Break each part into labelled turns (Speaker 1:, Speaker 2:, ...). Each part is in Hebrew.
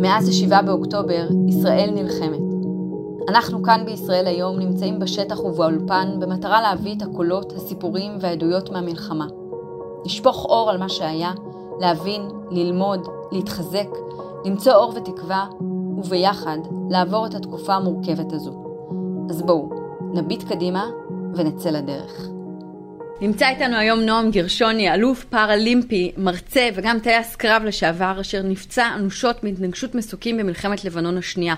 Speaker 1: מאז ה-7 באוקטובר, ישראל נלחמת. אנחנו כאן בישראל היום נמצאים בשטח ובאולפן במטרה להביא את הקולות, הסיפורים והעדויות מהמלחמה. לשפוך אור על מה שהיה, להבין, ללמוד, להתחזק, למצוא אור ותקווה, וביחד לעבור את התקופה המורכבת הזו. אז בואו, נביט קדימה ונצא לדרך. נמצא איתנו היום נועם גרשוני, אלוף פראלימפי, מרצה וגם טייס קרב לשעבר, אשר נפצע אנושות מהתנגשות מסוקים במלחמת לבנון השנייה.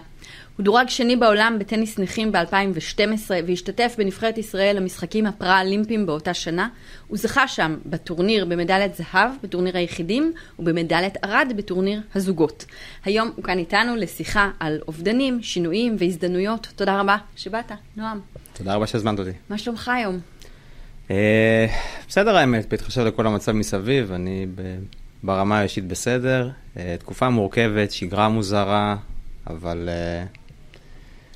Speaker 1: הוא דורג שני בעולם בטניס נכים ב-2012 והשתתף בנבחרת ישראל למשחקים הפראלימפיים באותה שנה. הוא זכה שם בטורניר במדליית זהב, בטורניר היחידים, ובמדליית ארד בטורניר הזוגות. היום הוא כאן איתנו לשיחה על אובדנים, שינויים והזדמנויות. תודה רבה שבאת, נועם.
Speaker 2: תודה רבה שהזמנת אותי.
Speaker 1: מה שלומך היום?
Speaker 2: אה, בסדר האמת, בהתחשב לכל המצב מסביב, אני ברמה האישית בסדר. אה, תקופה מורכבת, שגרה מוזרה, אבל... אה,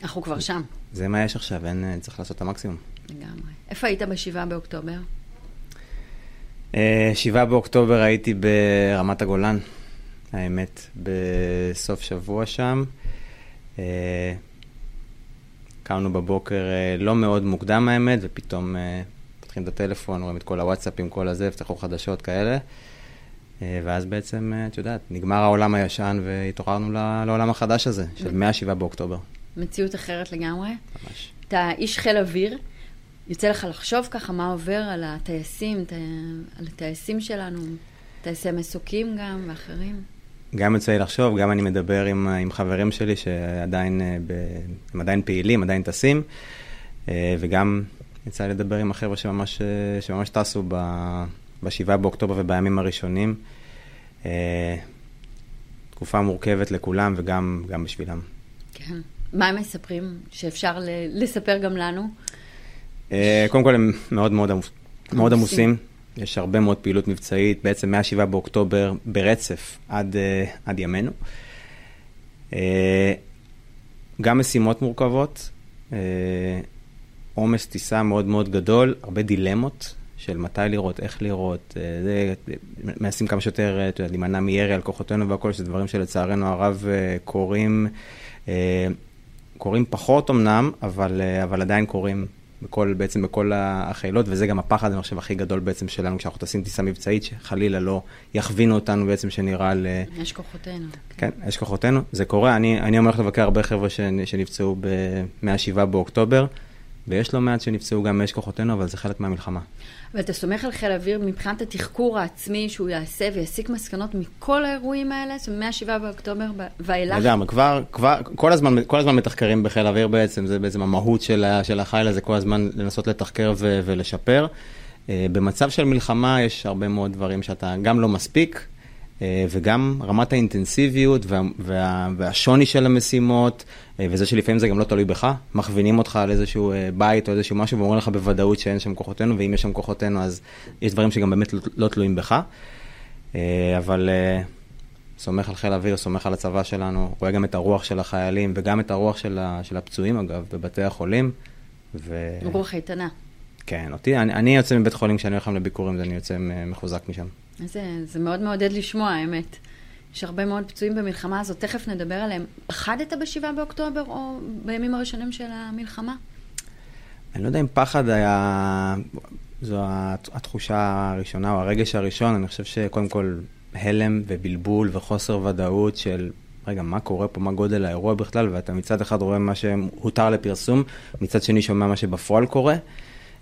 Speaker 1: אנחנו כבר שם.
Speaker 2: זה מה יש עכשיו, אין, צריך לעשות את המקסימום.
Speaker 1: לגמרי. איפה היית בשבעה באוקטובר?
Speaker 2: שבעה באוקטובר הייתי ברמת הגולן, האמת, בסוף שבוע שם. קמנו בבוקר לא מאוד מוקדם האמת, ופתאום פותחים את הטלפון, רואים את כל הוואטסאפים, כל הזה, פתחו חדשות כאלה. אה, ואז בעצם, אה, את יודעת, נגמר העולם הישן והתעוררנו לעולם החדש הזה, של מ-7 באוקטובר.
Speaker 1: מציאות אחרת לגמרי.
Speaker 2: ממש.
Speaker 1: אתה איש חיל אוויר, יוצא לך לחשוב ככה מה עובר על הטייסים, על הטייסים שלנו, טייסי מסוקים גם ואחרים?
Speaker 2: גם יוצא לי לחשוב, גם אני מדבר עם, עם חברים שלי שעדיין, אה, הם עדיין פעילים, עדיין טסים, וגם יצא לי לדבר עם החבר'ה שממש, שממש טסו ב-7 באוקטובר ובימים הראשונים. אה, תקופה מורכבת לכולם וגם בשבילם.
Speaker 1: כן. מה הם מספרים שאפשר לספר גם לנו?
Speaker 2: אה, קודם כל הם מאוד מאוד, מאוד עמוסים. יש הרבה מאוד פעילות מבצעית, בעצם מ-7 באוקטובר ברצף עד, אה, עד ימינו. גם משימות מורכבות. עומס טיסה מאוד מאוד גדול, הרבה דילמות של מתי לראות, איך לראות, אה, זה, מנסים כמה שיותר, אה, אתה יודע, להימנע מירי על כוחותינו והכל, שזה דברים שלצערנו הרב אה, קורים, קורים פחות אמנם, אבל, אבל עדיין קורים בכל, בעצם בכל החילות, וזה גם הפחד, אני חושב, הכי גדול בעצם שלנו, כשאנחנו טסים טיסה מבצעית, שחלילה לא יכווינו אותנו בעצם שנראה ל...
Speaker 1: יש כוחותינו.
Speaker 2: כן, יש כוחותינו, זה קורה. אני, אני אומר לך לבקר הרבה חבר'ה שנפצעו ב-107 באוקטובר. ויש לא מעט שנפצעו גם מאש כוחותינו, אבל זה חלק מהמלחמה.
Speaker 1: ואתה סומך על חיל האוויר מבחינת התחקור העצמי שהוא יעשה ויסיק מסקנות מכל האירועים האלה? זאת אומרת, מ-7 באוקטובר ואילך?
Speaker 2: לגמרי, כבר, כבר, כל הזמן, כל הזמן מתחקרים בחיל האוויר בעצם, זה בעצם המהות של, של החיל הזה, כל הזמן לנסות לתחקר ו, ולשפר. אה, במצב של מלחמה יש הרבה מאוד דברים שאתה גם לא מספיק, וגם רמת האינטנסיביות וה, וה, והשוני של המשימות, אה, וזה שלפעמים זה גם לא תלוי בך, מכווינים אותך על איזשהו אה, בית או איזשהו משהו ואומרים לך בוודאות שאין שם כוחותינו, ואם יש שם כוחותינו אז יש דברים שגם באמת לא, לא תלויים בך. אבל סומך על חיל האוויר, סומך על הצבא שלנו, רואה גם את הרוח של החיילים וגם את הרוח של, ה, של הפצועים אגב, בבתי החולים.
Speaker 1: ו... רוח איתנה.
Speaker 2: כן, אותי, אני, אני יוצא מבית חולים כשאני הולך לביקורים, אני יוצא מחוזק משם.
Speaker 1: זה, זה מאוד מעודד לשמוע, האמת. יש הרבה מאוד פצועים במלחמה הזאת, תכף נדבר עליהם. פחדת ב-7 באוקטובר או בימים הראשונים של המלחמה?
Speaker 2: אני לא יודע אם פחד היה, זו התחושה הראשונה או הרגש הראשון, אני חושב שקודם כל הלם ובלבול וחוסר ודאות של, רגע, מה קורה פה, מה גודל האירוע בכלל, ואתה מצד אחד רואה מה שהותר לפרסום, מצד שני שומע מה שבפועל קורה.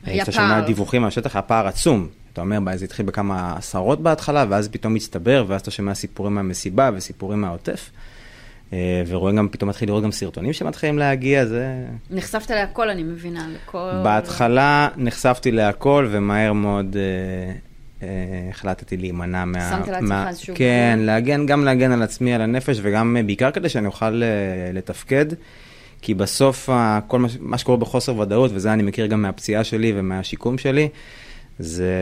Speaker 1: היה פער.
Speaker 2: אתה שומע דיווחים מהשטח, הפער עצום. אתה אומר, זה התחיל בכמה עשרות בהתחלה, ואז פתאום מצטבר, ואז אתה שומע סיפורים מהמסיבה וסיפורים מהעוטף. אה, ורואה גם, פתאום מתחיל לראות גם סרטונים שמתחילים להגיע, זה...
Speaker 1: נחשפת להכל, אני מבינה, לכל...
Speaker 2: בהתחלה נחשפתי להכל, ומהר מאוד אה, אה, החלטתי להימנע מה...
Speaker 1: שמת לעצמך מה... איזשהו...
Speaker 2: כן, להגן, גם להגן על עצמי, על הנפש, וגם אה, בעיקר כדי שאני אוכל אה, לתפקד. כי בסוף, כל מה, מה שקורה בחוסר ודאות, וזה אני מכיר גם מהפציעה שלי ומהשיקום שלי, זה,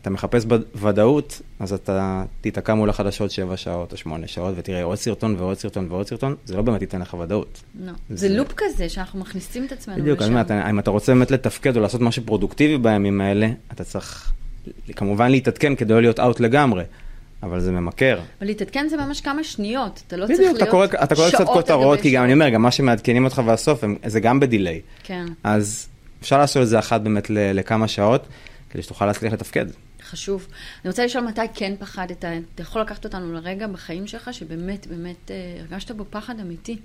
Speaker 2: אתה מחפש ודאות, אז אתה תיתקע מול החדשות 7 שעות או 8 שעות, ותראה עוד סרטון ועוד סרטון ועוד סרטון, זה לא באמת ייתן לך ודאות.
Speaker 1: לא. זה, זה לופ כזה שאנחנו מכניסים את עצמנו
Speaker 2: בדיוק, לשם. בדיוק, אם אתה רוצה באמת לתפקד או לעשות משהו פרודוקטיבי בימים האלה, אתה צריך כמובן להתעדכן כדי לא להיות אאוט לגמרי. אבל זה ממכר.
Speaker 1: אבל להתעדכן זה ממש כמה שניות, אתה לא צריך
Speaker 2: בדיוק,
Speaker 1: להיות
Speaker 2: אתה קורא, אתה קורא קצת כותרות, כי גם אני אומר, גם מה שמעדכנים אותך בסוף, זה גם בדיליי.
Speaker 1: כן,
Speaker 2: אז אפשר לעשות את זה אחת באמת לכמה שעות, כדי שתוכל להצליח לתפקד.
Speaker 1: חשוב. אני רוצה לשאול מתי כן פחדת, אתה יכול לקחת אותנו לרגע בחיים שלך שבאמת, באמת אה, הרגשת בו פחד אמיתי.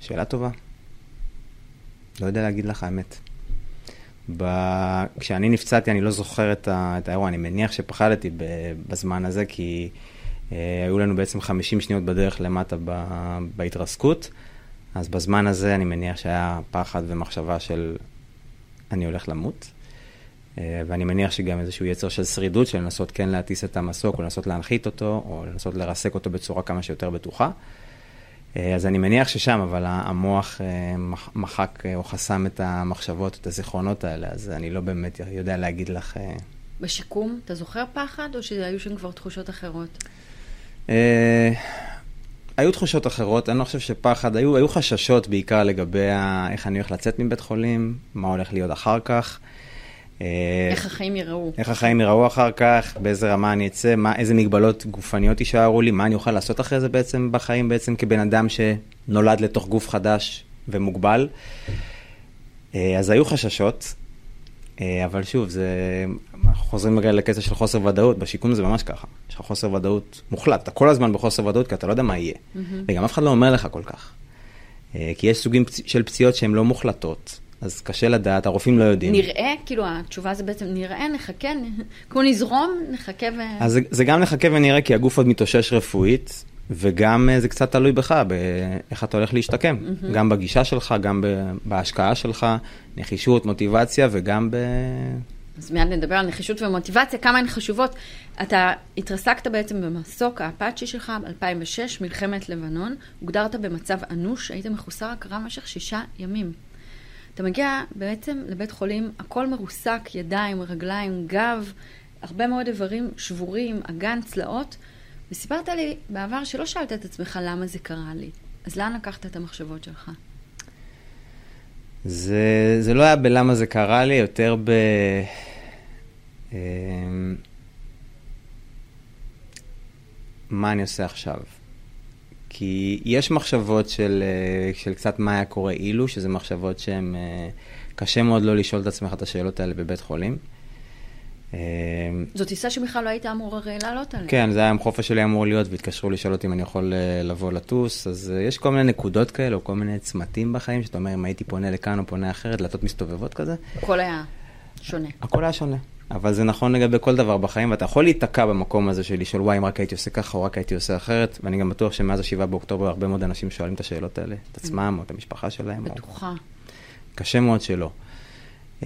Speaker 2: שאלה טובה. לא יודע להגיד לך האמת. ב... כשאני נפצעתי, אני לא זוכר את, ה... את האירוע, אני מניח שפחדתי. בזמן הזה, כי היו לנו בעצם 50 שניות בדרך למטה. בהתרסקות, אז בזמן הזה אני מניח שהיה פחד ומחשבה של אני הולך למות, אה, ואני מניח שגם איזשהו יצר של שרידות, של לנסות כן להטיס את המסוק, או לנסות להנחית אותו, או לנסות לרסק אותו בצורה כמה שיותר בטוחה. אה, אז אני מניח ששם, אבל המוח אה, מח- מחק אה, או חסם את המחשבות, את הזיכרונות האלה, אז אני לא באמת יודע להגיד לך... אה,
Speaker 1: בשיקום, אתה זוכר פחד, או שהיו שם כבר תחושות אחרות?
Speaker 2: אה, היו תחושות אחרות, אני לא חושב שפחד, היו, היו חששות בעיקר לגבי ה, איך אני הולך לצאת מבית חולים, מה הולך להיות אחר כך. אה,
Speaker 1: איך החיים יראו?
Speaker 2: איך החיים ייראו אחר כך, באיזה רמה אני אצא, מה, איזה מגבלות גופניות יישארו לי, מה אני אוכל לעשות אחרי זה בעצם בחיים, בעצם כבן אדם שנולד לתוך גוף חדש ומוגבל. אה, אז היו חששות, אבל שוב, זה, אנחנו חוזרים רגע לקטע של חוסר ודאות, בשיקום זה ממש ככה, יש לך חוסר ודאות מוחלט, אתה כל הזמן בחוסר ודאות כי אתה לא יודע מה יהיה, וגם אף אחד לא אומר לך כל כך. אה, כי יש סוגים של פציעות שהן לא מוחלטות, אז קשה לדעת, הרופאים לא יודעים.
Speaker 1: נראה, כאילו התשובה זה בעצם נראה, נחכה, כמו נזרום, נחכה ו...
Speaker 2: אז זה, זה גם נחכה ונראה כי הגוף עוד מתאושש רפואית, וגם אה, זה קצת תלוי בך, באיך אתה הולך להשתקם. Mm-hmm. גם בגישה שלך, גם בהשקעה שלך, נחישות, מוטיבציה, וגם ב...
Speaker 1: אז מיד נדבר על נחישות ומוטיבציה, כמה הן חשובות. אתה התרסקת בעצם במסוק האפאצ'י שלך ב-2006, מלחמת לבנון, הוגדרת במצב אנוש, היית מחוסר הכרה במשך שישה ימים. אתה מגיע בעצם לבית חולים, הכל מרוסק, ידיים, רגליים, גב, הרבה מאוד איברים שבורים, אגן, צלעות, וסיפרת לי בעבר שלא שאלת את עצמך למה זה קרה לי. אז לאן לקחת את המחשבות שלך?
Speaker 2: זה, זה לא היה בלמה זה קרה לי, יותר ב... אמ, מה אני עושה עכשיו? כי יש מחשבות של, אה, של קצת מה היה קורה אילו, שזה מחשבות שהן... אה, קשה מאוד לא לשאול את עצמך את השאלות האלה בבית חולים. אמ,
Speaker 1: זו טיסה שבכלל לא היית אמור הרי לעלות עליה.
Speaker 2: כן, זה היה יום חופש שלי אמור להיות, והתקשרו לשאול אותי אם אני יכול אה, לבוא לטוס, אז אה, יש כל מיני נקודות כאלה, או כל מיני צמתים בחיים, שאתה אומר, אם הייתי פונה לכאן או פונה אחרת, דלתות מסתובבות כזה,
Speaker 1: הכל היה שונה.
Speaker 2: הכל היה שונה. אבל זה נכון לגבי כל דבר בחיים, ואתה יכול להיתקע במקום הזה של לשאול, וואי, אם רק הייתי עושה ככה, או רק הייתי עושה אחרת, ואני גם בטוח שמאז ה-7 באוקטובר הרבה מאוד אנשים שואלים את השאלות האלה, את עצמם, או את המשפחה שלהם, או...
Speaker 1: בטוחה.
Speaker 2: קשה מאוד שלא.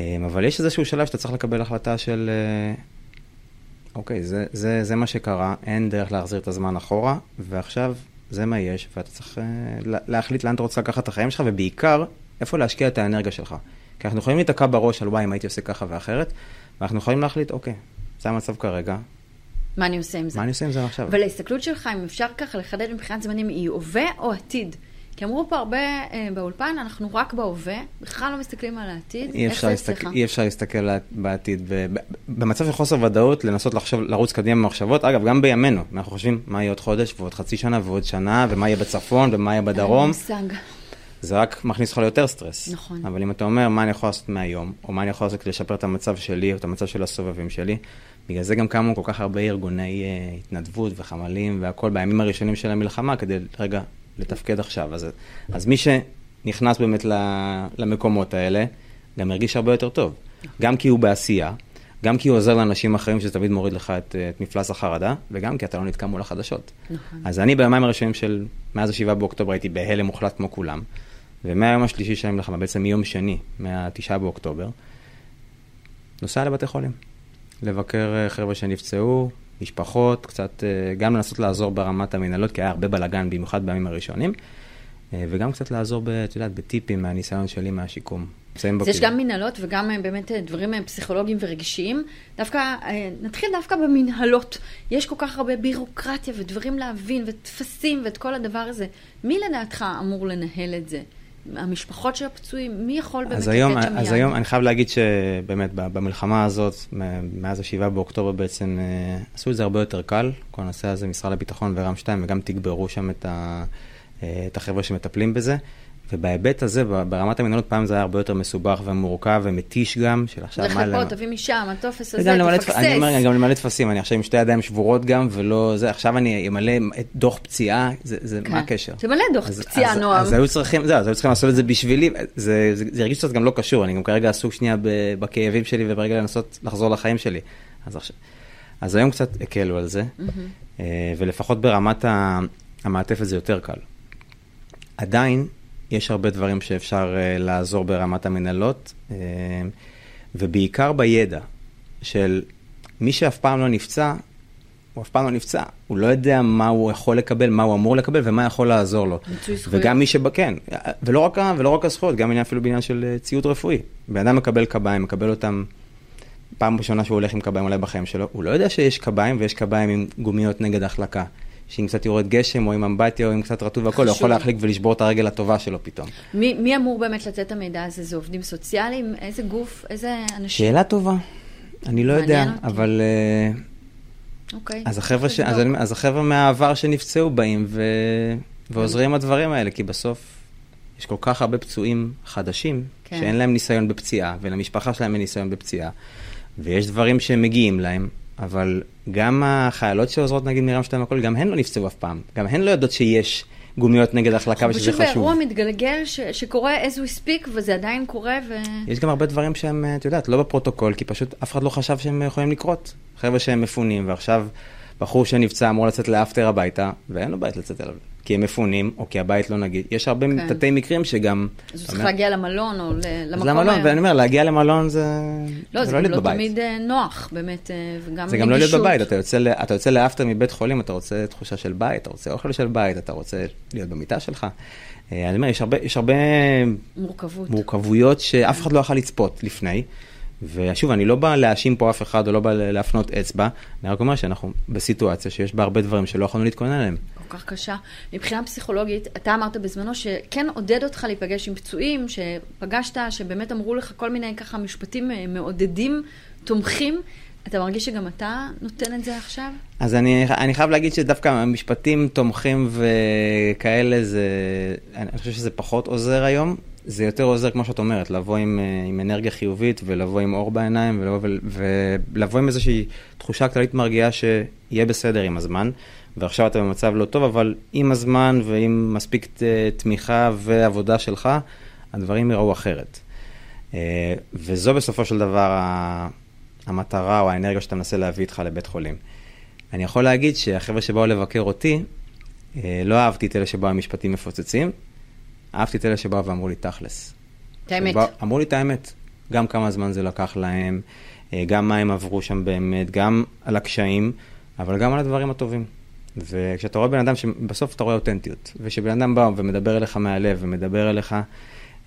Speaker 2: אמ, אבל יש איזשהו שלב שאתה צריך לקבל החלטה של, אה, אוקיי, זה, זה, זה מה שקרה, אין דרך להחזיר את הזמן אחורה, ועכשיו זה מה יש, ואתה צריך אה, לה- להחליט לאן אתה רוצה לקחת את החיים שלך, ובעיקר, איפה להשקיע את האנרגיה שלך. כי אנחנו יכולים להיתקע בראש על וואי, אם הייתי עושה ככה ואחרת, ואנחנו יכולים להחליט, אוקיי, זה המצב כרגע,
Speaker 1: מה אני עושה עם זה?
Speaker 2: מה אני עושה עם זה עכשיו?
Speaker 1: אבל ההסתכלות שלך, אם אפשר ככה לחדד מבחינת זמנים, היא הווה או עתיד? כי אמרו פה הרבה אה, באולפן, אנחנו רק בהווה, בכלל לא מסתכלים על העתיד.
Speaker 2: אי אפשר, להסתכל? אי אפשר להסתכל בעתיד. ב- ב- במצב של חוסר ודאות, לנסות לחשוב, לרוץ קדימה במחשבות, אגב, גם בימינו, אנחנו חושבים מה יהיה עוד חודש ועוד חצי שנה ועוד שנה, ומה יהיה בצפון ומה יהיה בדרום,
Speaker 1: מושג.
Speaker 2: זה רק מכניס אותך ליותר סטרס.
Speaker 1: נכון.
Speaker 2: אבל אם אתה אומר, מה אני יכול לעשות מהיום, או מה אני יכול לעשות כדי לשפר את המצב שלי, או את המצב של הסובבים שלי, בגלל זה גם קמו כל כך הרבה ארגוני אה, התנדבות וחמ"לים והכל בימים הראשונים של המלחמה, כדי רגע לתפקד עכשיו. אז, אז מי שנכנס באמת למקומות האלה, גם הרגיש הרבה יותר טוב. גם כי הוא בעשייה, גם כי הוא עוזר לאנשים אחרים, שזה תמיד מוריד לך את, את מפלס החרדה, וגם כי אתה לא נתקע מול החדשות.
Speaker 1: נכון.
Speaker 2: אז אני ביומיים הראשונים של, מאז ה-7 באוקטובר הייתי בהלם מוחלט כמו כולם, ומהיום השלישי של המלחמה, בעצם מיום שני, מה-9 באוקטובר, נוסע לבתי חולים. לבקר אה, חבר'ה שנפצעו, משפחות, קצת, אה, גם לנסות לעזור ברמת המנהלות, כי היה הרבה בלאגן, במיוחד בימים הראשונים, אה, וגם קצת לעזור, ב, את יודעת, בטיפים מהניסיון שלי מהשיקום.
Speaker 1: אז יש גם מנהלות וגם אה, באמת דברים פסיכולוגיים ורגשיים. דווקא, נתחיל דווקא במנהלות. יש כל כך הרבה בירוקרטיה ודברים להבין וטפסים ואת כל הדבר הזה. מי לדעתך אמור לנהל את זה? המשפחות של הפצועים, מי יכול באמת לתת שם יד?
Speaker 2: אז היום אני חייב להגיד שבאמת במלחמה הזאת, מאז ה-7 באוקטובר בעצם, אה, עשו את זה הרבה יותר קל, כל הנושא הזה, משרד הביטחון ורם 2, וגם תגברו שם את, ה, אה, את החבר'ה שמטפלים בזה. ובהיבט הזה, ברמת המנהלות, פעם זה היה הרבה יותר מסובך ומורכב ומתיש גם, של עכשיו
Speaker 1: מה... לפה, תביא משם, הטופס הזה, תפקסס.
Speaker 2: אני אומר, גם למלא טפסים, אני עכשיו עם שתי ידיים שבורות גם, ולא זה, עכשיו אני אמלא דוח פציעה, זה, כן. מה הקשר?
Speaker 1: תמלא דוח פציעה, נועם.
Speaker 2: אז היו צריכים, זהו, אז היו צריכים לעשות את זה בשבילי, זה, הרגיש קצת גם לא קשור, אני גם כרגע עסוק שנייה בכאבים שלי, וברגע לנסות לחזור לחיים שלי. אז, עכשיו, אז היום קצת הקלו על זה, mm-hmm. ולפחות ברמת המעטפת זה יותר קל. עדיין, יש הרבה דברים שאפשר uh, לעזור ברמת המנהלות, uh, ובעיקר בידע של מי שאף פעם לא נפצע, הוא אף פעם לא נפצע, הוא לא יודע מה הוא יכול לקבל, מה הוא אמור לקבל ומה יכול לעזור לו. וגם מי שבכן, ולא רק, ולא רק הזכויות, גם אפילו בעניין של אה, ציוד רפואי. בן אדם מקבל קביים, מקבל אותם פעם ראשונה שהוא הולך עם קביים אולי בחיים שלו, הוא לא יודע שיש קביים ויש קביים עם גומיות נגד החלקה. שאם קצת יורד גשם, או עם אמבטיה, או עם קצת רטוב והכל, הוא יכול להחליק ולשבור את הרגל הטובה שלו פתאום.
Speaker 1: מי, מי אמור באמת לתת את המידע הזה? זה עובדים סוציאליים? איזה גוף? איזה אנשים?
Speaker 2: שאלה טובה. אני לא יודע, אותי. אבל... אה, אוקיי. אז החבר'ה, ש... אז, אני... אז החבר'ה מהעבר שנפצעו באים ו... ועוזרים עם הדברים האלה, כי בסוף יש כל כך הרבה פצועים חדשים, כן. שאין להם ניסיון בפציעה, ולמשפחה שלהם אין ניסיון בפציעה, ויש דברים שמגיעים להם, אבל גם החיילות שעוזרות נגיד מרם שתיים הכל, גם הן לא נפצעו אף פעם. גם הן לא יודעות שיש גומיות נגד החלקה ושזה חשוב.
Speaker 1: פשוט באירוע מתגלגל ש- שקורה as we speak וזה עדיין קורה ו...
Speaker 2: יש גם הרבה דברים שהם, את יודעת, לא בפרוטוקול, כי פשוט אף אחד לא חשב שהם יכולים לקרות. חבר'ה שהם מפונים ועכשיו בחור שנפצע אמור לצאת לאפטר הביתה, ואין לו בית לצאת אליו. כי הם מפונים, או כי הבית לא נגיד. יש הרבה כן. תתי מקרים שגם...
Speaker 1: אז הוא צריך להגיע למלון או למקום...
Speaker 2: למלון, ואני אומר, להגיע למלון זה...
Speaker 1: לא, זה, לא גם לא תמיד אה, נוח, באמת, אה, וגם.
Speaker 2: זה גם לא להיות בבית, אתה יוצא, אתה יוצא לאפטר מבית חולים, אתה רוצה תחושה של בית, אתה רוצה אוכל של בית, אתה רוצה להיות במיטה שלך. אה, אני אומר, יש הרבה, יש הרבה...
Speaker 1: מורכבות.
Speaker 2: מורכבויות שאף אחד לא יכול לצפות לפני. ושוב, אני לא בא להאשים פה אף אחד או לא בא להפנות אצבע, אני רק אומר שאנחנו בסיטואציה שיש בה הרבה דברים שלא יכולנו להתכונן עליהם.
Speaker 1: כל כך קשה. מבחינה פסיכולוגית, אתה אמרת בזמנו שכן עודד אותך להיפגש עם פצועים, שפגשת, שבאמת אמרו לך כל מיני ככה משפטים אה, מעודדים, תומכים. אתה מרגיש שגם אתה נותן את זה עכשיו?
Speaker 2: אז אני, אני חייב להגיד שדווקא משפטים תומכים וכאלה, זה, אני חושב שזה פחות עוזר היום. זה יותר עוזר, כמו שאת אומרת, לבוא עם, אה, עם אנרגיה חיובית ולבוא עם אור בעיניים ולבוא, ולבוא עם איזושהי תחושה כללית מרגיעה שיהיה בסדר עם הזמן. ועכשיו אתה במצב לא טוב, אבל עם הזמן ועם מספיק אה, תמיכה ועבודה שלך, הדברים יראו אחרת. אה, וזו בסופו של דבר המטרה או האנרגיה שאתה מנסה להביא איתך לבית חולים. אני יכול להגיד שהחבר'ה שבאו לבקר אותי, לא אהבתי את אלה שבאו עם משפטים מפוצצים, אהבתי את אלה שבאו ואמרו לי תכלס.
Speaker 1: את האמת.
Speaker 2: אמרו לי את האמת, גם כמה זמן זה לקח להם, אה, גם מה הם עברו שם באמת, גם על הקשיים, אבל גם על הדברים הטובים. וכשאתה רואה בן אדם שבסוף אתה רואה אותנטיות, וכשבן אדם בא ומדבר אליך מהלב ומדבר אליך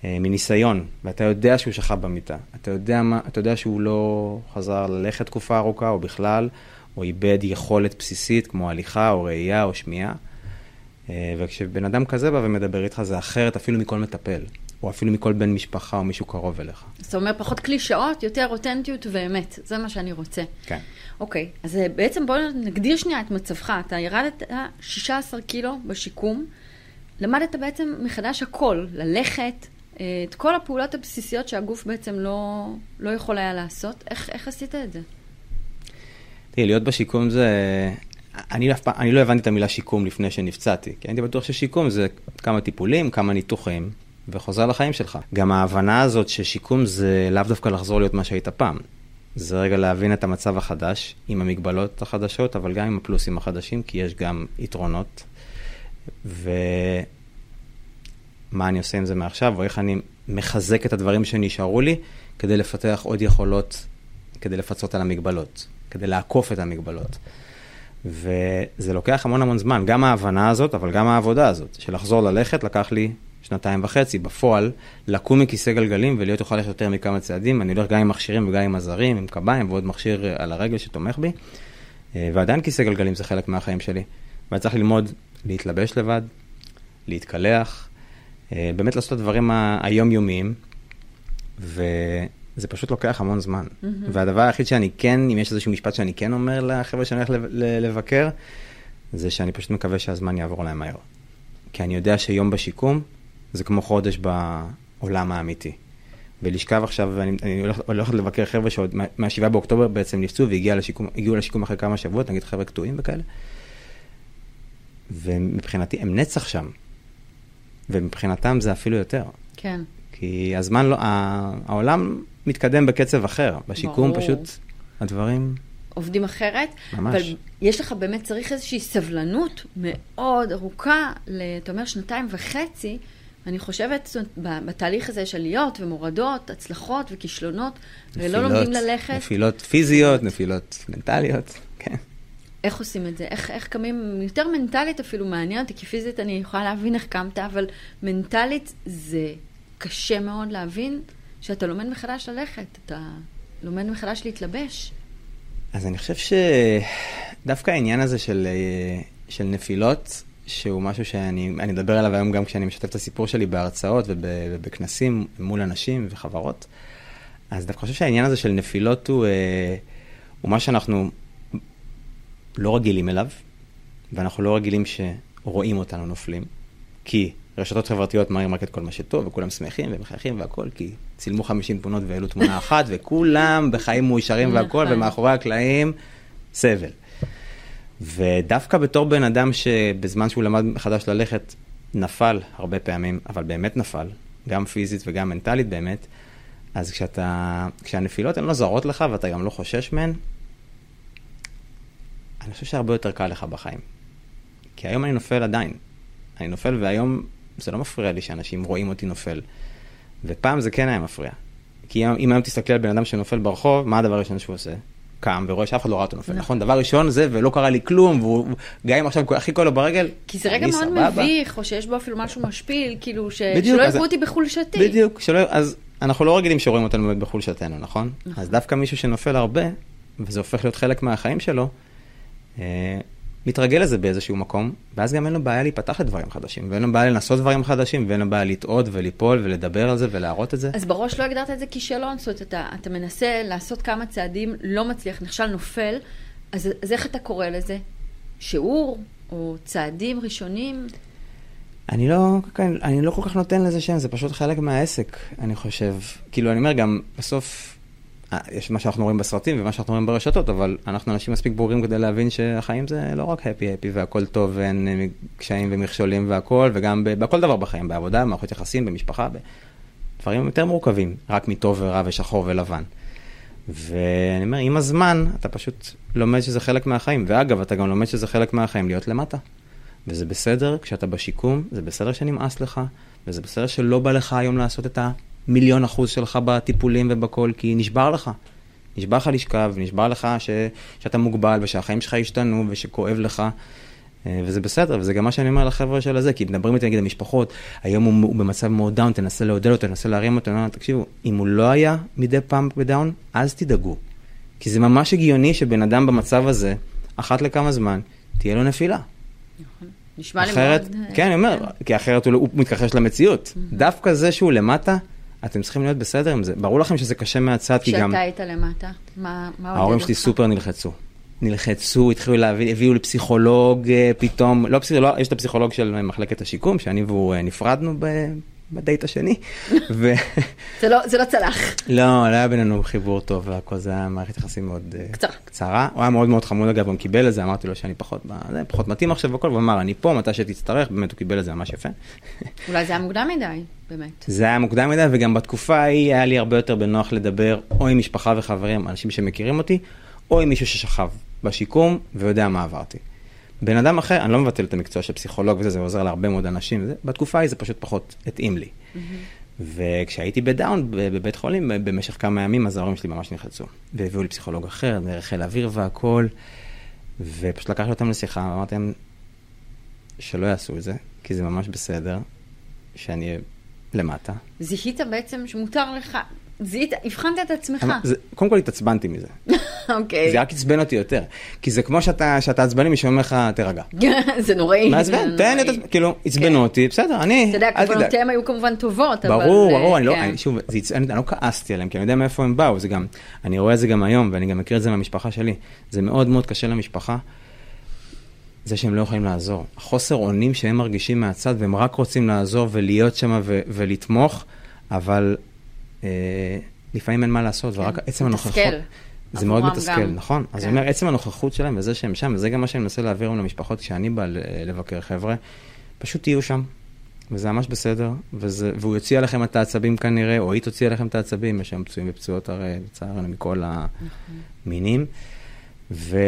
Speaker 2: אה, מניסיון, ואתה יודע שהוא שכב במיטה, אתה יודע, מה, אתה יודע שהוא לא חזר ללכת תקופה ארוכה או בכלל, או איבד יכולת בסיסית כמו הליכה או ראייה או שמיעה, וכשבן אדם כזה בא ומדבר איתך, זה אחרת אפילו מכל מטפל, או אפילו מכל בן משפחה או מישהו קרוב אליך.
Speaker 1: זאת אומרת, פחות קלישאות, יותר אותנטיות ואמת. זה מה שאני רוצה.
Speaker 2: כן.
Speaker 1: אוקיי, אז אה, בעצם בואו נגדיר שנייה את מצבך. אתה ירדת 16 קילו בשיקום, למדת בעצם מחדש הכל, ללכת, אה, את כל הפעולות הבסיסיות שהגוף בעצם לא, לא יכול היה לעשות. איך, איך עשית את זה?
Speaker 2: תראי, להיות בשיקום זה אני, פעם, אני לא הבנתי את המילה שיקום לפני שנפצעתי, כי הייתי בטוח ששיקום זה כמה טיפולים, כמה ניתוחים, וחוזר לחיים שלך. גם ההבנה הזאת ששיקום זה לאו דווקא לחזור להיות מה שהיית פעם. זה רגע להבין את המצב החדש, עם המגבלות החדשות, אבל גם עם הפלוסים החדשים, כי יש גם יתרונות. ומה אני עושה עם זה מעכשיו, או איך אני מחזק את הדברים שנשארו לי, כדי לפתח עוד יכולות, כדי לפצות על המגבלות, כדי לעקוף את המגבלות. וזה לוקח המון המון זמן, גם ההבנה הזאת, אבל גם העבודה הזאת, של לחזור ללכת, לקח לי שנתיים וחצי. בפועל, לקום מכיסא גלגלים ולהיות יכול ללכת יותר מכמה צעדים, אני הולך גם עם מכשירים וגם עם עזרים, עם קביים ועוד מכשיר על הרגל שתומך בי, אה, ועדיין כיסא גלגלים זה חלק מהחיים שלי. ואני צריך ללמוד להתלבש לבד, להתקלח, אה, באמת לעשות את הדברים היומיומיים, וזה פשוט לוקח המון זמן. Mm-hmm. והדבר היחיד שאני כן, אם יש איזשהו משפט שאני כן אומר לחבר'ה שאני הולך לבקר, זה שאני פשוט מקווה שהזמן יעבור להם מהר. כי אני יודע שיום בשיקום זה כמו חודש בעולם האמיתי. ולשכב עכשיו, ואני הולך, הולך לבקר חבר'ה שעוד מה-7 באוקטובר בעצם נפצעו והגיעו לשיקום, לשיקום אחרי כמה שבועות, נגיד חבר'ה קטועים וכאלה. ומבחינתי הם נצח שם, ומבחינתם זה אפילו יותר.
Speaker 1: כן.
Speaker 2: כי הזמן לא, העולם מתקדם בקצב אחר, בשיקום ברור. פשוט הדברים...
Speaker 1: עובדים אחרת.
Speaker 2: ממש.
Speaker 1: אבל יש לך באמת, צריך איזושהי סבלנות מאוד ארוכה, אתה אומר שנתיים וחצי, אני חושבת, זאת אומרת, בתהליך הזה של עליות ומורדות, הצלחות וכישלונות, נפילות, ולא לומדים ללכת.
Speaker 2: נפילות פיזיות, נפילות מנטליות, כן.
Speaker 1: איך עושים את זה? איך, איך קמים, יותר מנטלית אפילו מעניין אותי, כי פיזית אני יכולה להבין איך קמת, אבל מנטלית זה קשה מאוד להבין שאתה לומד מחדש ללכת, אתה לומד מחדש להתלבש.
Speaker 2: אז אני חושב שדווקא העניין הזה של, אה, של נפילות, שהוא משהו שאני אדבר עליו היום גם כשאני משתף את הסיפור שלי בהרצאות ובכנסים מול אנשים וחברות, אז דווקא חושב שהעניין הזה של נפילות הוא, אה, הוא מה שאנחנו לא רגילים אליו, ואנחנו לא רגילים שרואים אותנו נופלים, כי רשתות חברתיות מראים רק את כל מה שטוב, וכולם שמחים ומחייכים והכול, כי צילמו 50 תמונות והעלו תמונה אחת, וכולם בחיים מאושרים והכול, נכון. ומאחורי הקלעים, סבל. ודווקא בתור בן אדם שבזמן שהוא למד מחדש ללכת, נפל הרבה פעמים, אבל באמת נפל, גם פיזית וגם מנטלית באמת, אז כשאתה, כשהנפילות הן לא זרות לך ואתה גם לא חושש מהן, אני חושב שהרבה יותר קל לך בחיים. כי היום אני נופל עדיין. אני נופל והיום זה לא מפריע לי שאנשים רואים אותי נופל. ופעם זה כן היה מפריע. כי אם היום תסתכלי על בן אדם שנופל ברחוב, מה הדבר הראשון שהוא עושה? קם ורואה שאף אחד לא ראה אותו נופל, נכון. נכון? דבר ראשון זה, ולא קרה לי כלום, והוא, גם אם עכשיו הכי כואב לו ברגל,
Speaker 1: כי זה רגע מאוד מביך, או שיש בו אפילו משהו משפיל, כאילו, ש... בדיוק, שלא יראו אותי בחולשתי.
Speaker 2: בדיוק, שלא, אז אנחנו לא רגילים שרואים אותנו באמת בחולשתנו, נכון? נכון? אז דווקא מישהו שנופל הרבה, וזה הופך להיות חלק מהחיים שלו, אה, מתרגל לזה באיזשהו מקום, ואז גם אין לו בעיה להיפתח לדברים חדשים, ואין לו בעיה לנסות דברים חדשים, ואין לו בעיה לטעות וליפול ולדבר על זה ולהראות את זה.
Speaker 1: אז בראש לא הגדרת את זה כישלון, זאת אומרת, אתה, אתה מנסה לעשות כמה צעדים, לא מצליח, נכשל, נופל, אז, אז איך אתה קורא לזה? שיעור או צעדים ראשונים?
Speaker 2: אני לא, אני לא כל כך נותן לזה שם, זה פשוט חלק מהעסק, אני חושב. כאילו, אני אומר גם, בסוף, יש מה שאנחנו רואים בסרטים ומה שאנחנו רואים ברשתות, אבל אנחנו אנשים מספיק ברורים כדי להבין שהחיים זה לא רק הפי הפי והכל טוב ואין אה, קשיים ומכשולים והכל, וגם בכל דבר בחיים, בעבודה, במערכות יחסים, במשפחה, דברים יותר מורכבים, רק מטוב ורע ושחור ולבן. ואני אומר, עם הזמן אתה פשוט לומד שזה חלק מהחיים, ואגב, אתה גם לומד שזה חלק מהחיים להיות למטה. וזה בסדר כשאתה בשיקום, זה בסדר שנמאס לך, וזה בסדר שלא בא לך היום לעשות את. מיליון אחוז שלך בטיפולים ובכל, כי נשבר לך. נשבר לך לשכב, נשבר לך ש, שאתה מוגבל ושהחיים שלך השתנו ושכואב לך. אה, וזה בסדר, וזה גם מה שאני אומר לחבר'ה של הזה, כי מדברים איתי נגיד המשפחות, היום הוא, הוא במצב מאוד down, תנסה לעודד אותו, תנסה להרים אותו, תקשיבו, אם הוא לא היה מדי פעם ב down, אז תדאגו. כי זה ממש הגיוני שבן אדם במצב הזה, אחת לכמה זמן, תהיה לו נפילה.
Speaker 1: נכון. נשמע אחרת, לי מאוד...
Speaker 2: כן, אני אומר, כן. כי אחרת הוא, הוא מתכחש למציאות. דווקא זה שהוא למטה, אתם צריכים להיות בסדר עם זה. ברור לכם שזה קשה מהצד, כי גם...
Speaker 1: כשאתה היית למטה, מה עודד אותך?
Speaker 2: ההורים שלי סופר נלחצו. נלחצו, התחילו להביא, הביאו לפסיכולוג אה, פתאום, לא פסיכולוג, יש את הפסיכולוג של מחלקת השיקום, שאני והוא אה, נפרדנו ב... בדייט השני. ו...
Speaker 1: זה, לא, זה לא צלח.
Speaker 2: לא, לא היה בינינו חיבור טוב והכל, זה היה מערכת יחסים מאוד
Speaker 1: אה, קצרה.
Speaker 2: קצרה. הוא היה מאוד מאוד חמוד אגב, גם קיבל את זה, אמרתי לו שאני פחות, זה, פחות מתאים עכשיו והכל, והוא אמר, אני פה, מתי שתצטרך, באמת הוא קיבל את זה ממש יפה.
Speaker 1: אולי זה היה מוקדם מדי, באמת.
Speaker 2: זה היה מוקדם מדי, וגם בתקופה ההיא היה לי הרבה יותר בנוח לדבר, או עם משפחה וחברים, אנשים שמכירים אותי, או עם מישהו ששכב בשיקום ויודע מה עברתי. בן אדם אחר, אני לא מבטל את המקצוע של פסיכולוג וזה, זה עוזר להרבה מאוד אנשים, זה, בתקופה ההיא זה פשוט פחות התאים לי. Mm-hmm. וכשהייתי בדאון בבית חולים במשך כמה ימים, אז ההורים שלי ממש נלחצו. והביאו לי פסיכולוג אחר, דרך חיל אוויר והכל. ופשוט לקחתי אותם לשיחה, ואמרתי להם שלא יעשו את זה, כי זה ממש בסדר, שאני למטה.
Speaker 1: זיהית בעצם שמותר לך, זיהית, הבחנת את עצמך.
Speaker 2: זה, קודם כל התעצבנתי מזה.
Speaker 1: אוקיי.
Speaker 2: זה רק עצבן אותי יותר. כי זה כמו שאתה, שאתה עצבני, מישהו אומר לך, תירגע.
Speaker 1: זה נוראי.
Speaker 2: מעצבן, תן את עצמך, כאילו, עצבנו אותי, בסדר, אני,
Speaker 1: אתה יודע,
Speaker 2: אל תדאג.
Speaker 1: כוונותיהם היו כמובן טובות, אבל...
Speaker 2: ברור, ברור, אני לא,
Speaker 1: כן.
Speaker 2: אני, שוב, זה, אני, אני לא כעסתי עליהם, כי אני יודע מאיפה הם באו, זה גם, אני רואה את זה גם היום, ואני גם מכיר את זה מהמשפחה שלי. זה מאוד מאוד קשה למשפחה, זה שהם לא יכולים לעזור. החוסר אונים שהם מרגישים מהצד, והם רק רוצים לעזור ולהיות שם ולתמוך, אבל אה, לפעמים אין מה לעשות, ורק עצם הנוכחות...
Speaker 1: כן.
Speaker 2: זה מאוד מתסכל,
Speaker 1: גם.
Speaker 2: נכון. אז
Speaker 1: כן.
Speaker 2: אני אומר, עצם הנוכחות שלהם וזה שהם שם, וזה גם מה שאני מנסה להעביר היום למשפחות כשאני בא לבקר חבר'ה, פשוט תהיו שם. וזה ממש בסדר, וזה, והוא יוציא עליכם את העצבים כנראה, או היא תוציא עליכם את העצבים, יש שם פצועים ופצועות הרי, לצערנו, מכל המינים. ו...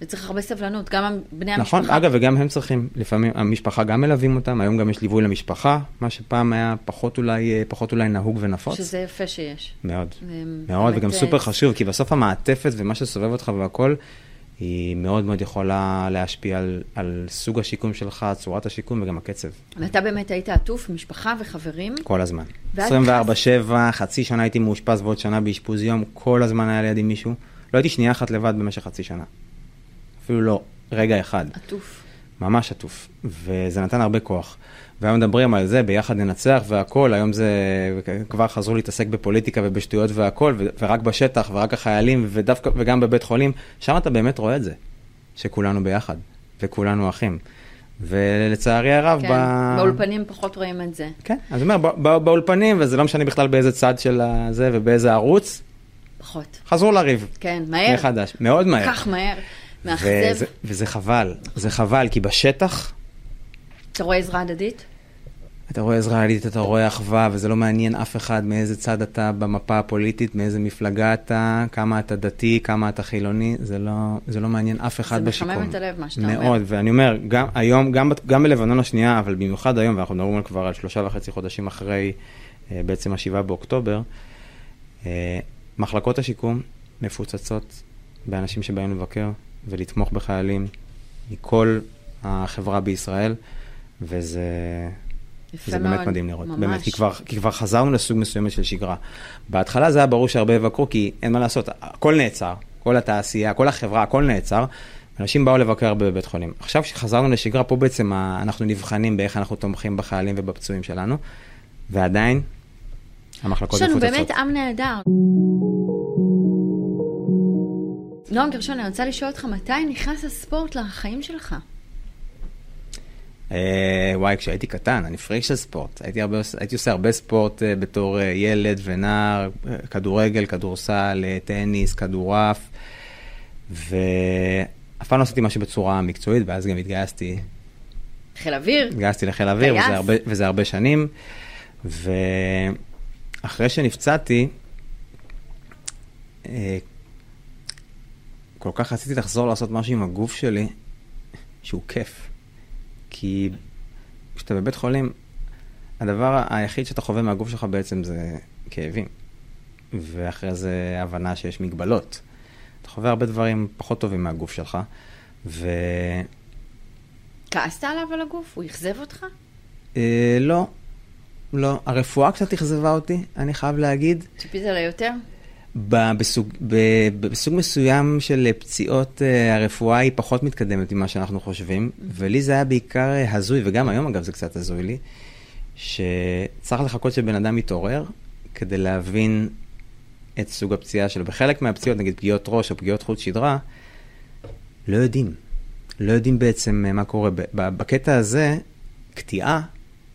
Speaker 1: וצריך הרבה סבלנות, גם בני
Speaker 2: נכון,
Speaker 1: המשפחה.
Speaker 2: אגב, וגם הם צריכים, לפעמים המשפחה גם מלווים אותם, היום גם יש ליווי למשפחה, מה שפעם היה פחות אולי, אה, פחות אולי נהוג ונפוץ.
Speaker 1: שזה יפה שיש.
Speaker 2: מאוד, מאוד, וגם
Speaker 1: אה,
Speaker 2: סופר חשוב, כי בסוף המעטפת ומה שסובב אותך והכל, היא מאוד מאוד יכולה להשפיע על, על סוג השיקום שלך, צורת השיקום וגם הקצב,
Speaker 1: ואתה באמת היית עטוף, משפחה וחברים.
Speaker 2: כל הזמן.
Speaker 1: ואז
Speaker 2: 24-7, חצי שנה הייתי מאושפז ועוד שנה באשפוז יום, כל הזמן היה לידי מישהו. לא הייתי שנייה אחת לבד במשך חצי שנה. אפילו לא, רגע אחד.
Speaker 1: עטוף.
Speaker 2: ממש עטוף, וזה נתן הרבה כוח. והיום מדברים על זה, ביחד ננצח והכל, היום זה, כבר חזרו להתעסק בפוליטיקה ובשטויות והכל, ו- ורק בשטח, ורק החיילים, ודווקא, וגם בבית חולים, שם אתה באמת רואה את זה, שכולנו ביחד, וכולנו אחים. ולצערי הרב,
Speaker 1: כן,
Speaker 2: ב...
Speaker 1: באולפנים פחות רואים את זה.
Speaker 2: כן, אז אני אומר, ב- ב- באולפנים, וזה לא משנה בכלל באיזה צד של זה ובאיזה ערוץ,
Speaker 1: פחות.
Speaker 2: חזרו לריב.
Speaker 1: כן, מהר.
Speaker 2: מחדש, מאוד מהר.
Speaker 1: כך מהר. מאכזב.
Speaker 2: וזה, וזה חבל, זה חבל, כי בשטח,
Speaker 1: אתה רואה עזרה הדדית?
Speaker 2: אתה רואה עזרה הדדית, אתה רואה אחווה, וזה לא מעניין אף אחד מאיזה צד אתה במפה הפוליטית, מאיזה מפלגה אתה, כמה אתה דתי, כמה אתה חילוני, זה לא, זה לא מעניין אף אחד
Speaker 1: זה
Speaker 2: בשיקום.
Speaker 1: מחמם את הלב, מה שאתה אומר.
Speaker 2: מאוד, ואני אומר, גם היום, גם, גם בלבנון השנייה, אבל במיוחד היום, ואנחנו מדברים על כבר על שלושה וחצי חודשים אחרי אה, בעצם השבעה באוקטובר, אה, מחלקות השיקום מפוצצות באנשים שבאים לבקר ולתמוך בחיילים מכל החברה בישראל, וזה...
Speaker 1: יפה
Speaker 2: זה
Speaker 1: מאוד.
Speaker 2: באמת מדהים לראות,
Speaker 1: ממש.
Speaker 2: באמת, כי כבר, כי כבר חזרנו לסוג מסוים של שגרה. בהתחלה זה היה ברור שהרבה יבקרו, כי אין מה לעשות, הכל נעצר, כל התעשייה, כל החברה, הכל נעצר. אנשים באו לבקר בבית חולים. עכשיו כשחזרנו לשגרה, פה בעצם אנחנו נבחנים באיך אנחנו תומכים בחיילים ובפצועים שלנו, ועדיין המחלקות
Speaker 1: יש לנו
Speaker 2: מפוצצות.
Speaker 1: באמת עם נהדר. נועם גרשון, אני רוצה לשאול אותך, מתי נכנס הספורט לחיים שלך?
Speaker 2: אה, וואי, כשהייתי קטן, אני פריק של ספורט. הייתי, הרבה, הייתי עושה הרבה ספורט אה, בתור אה, ילד ונער, כדורגל, כדורסל, טניס, כדורעף, ואף פעם לא עשיתי משהו בצורה מקצועית, ואז גם התגייסתי,
Speaker 1: חיל אוויר?
Speaker 2: התגייסתי לחיל האוויר,
Speaker 1: טייס.
Speaker 2: וזה הרבה, וזה הרבה שנים, ואחרי שנפצעתי, כל כך רציתי לחזור לעשות משהו עם הגוף שלי, שהוא כיף. כי כשאתה בבית חולים, הדבר היחיד שאתה חווה מהגוף שלך בעצם זה כאבים. ואחרי זה הבנה שיש מגבלות. אתה חווה הרבה דברים פחות טובים מהגוף שלך, ו...
Speaker 1: כעסת עליו על הגוף? הוא אכזב אותך?
Speaker 2: אה, לא, לא. הרפואה קצת אכזבה אותי, אני חייב להגיד.
Speaker 1: ציפית יותר?
Speaker 2: בסוג, ב- בסוג מסוים של פציעות, אה, הרפואה היא פחות מתקדמת ממה שאנחנו חושבים, ולי זה היה בעיקר אה, הזוי, וגם היום אגב זה קצת הזוי לי, שצריך לחכות שבן אדם יתעורר כדי להבין את סוג הפציעה שלו. בחלק מהפציעות, נגיד פגיעות ראש או פגיעות חוט שדרה, לא יודעים. לא יודעים בעצם אה, מה קורה. בקטע הזה, קטיעה,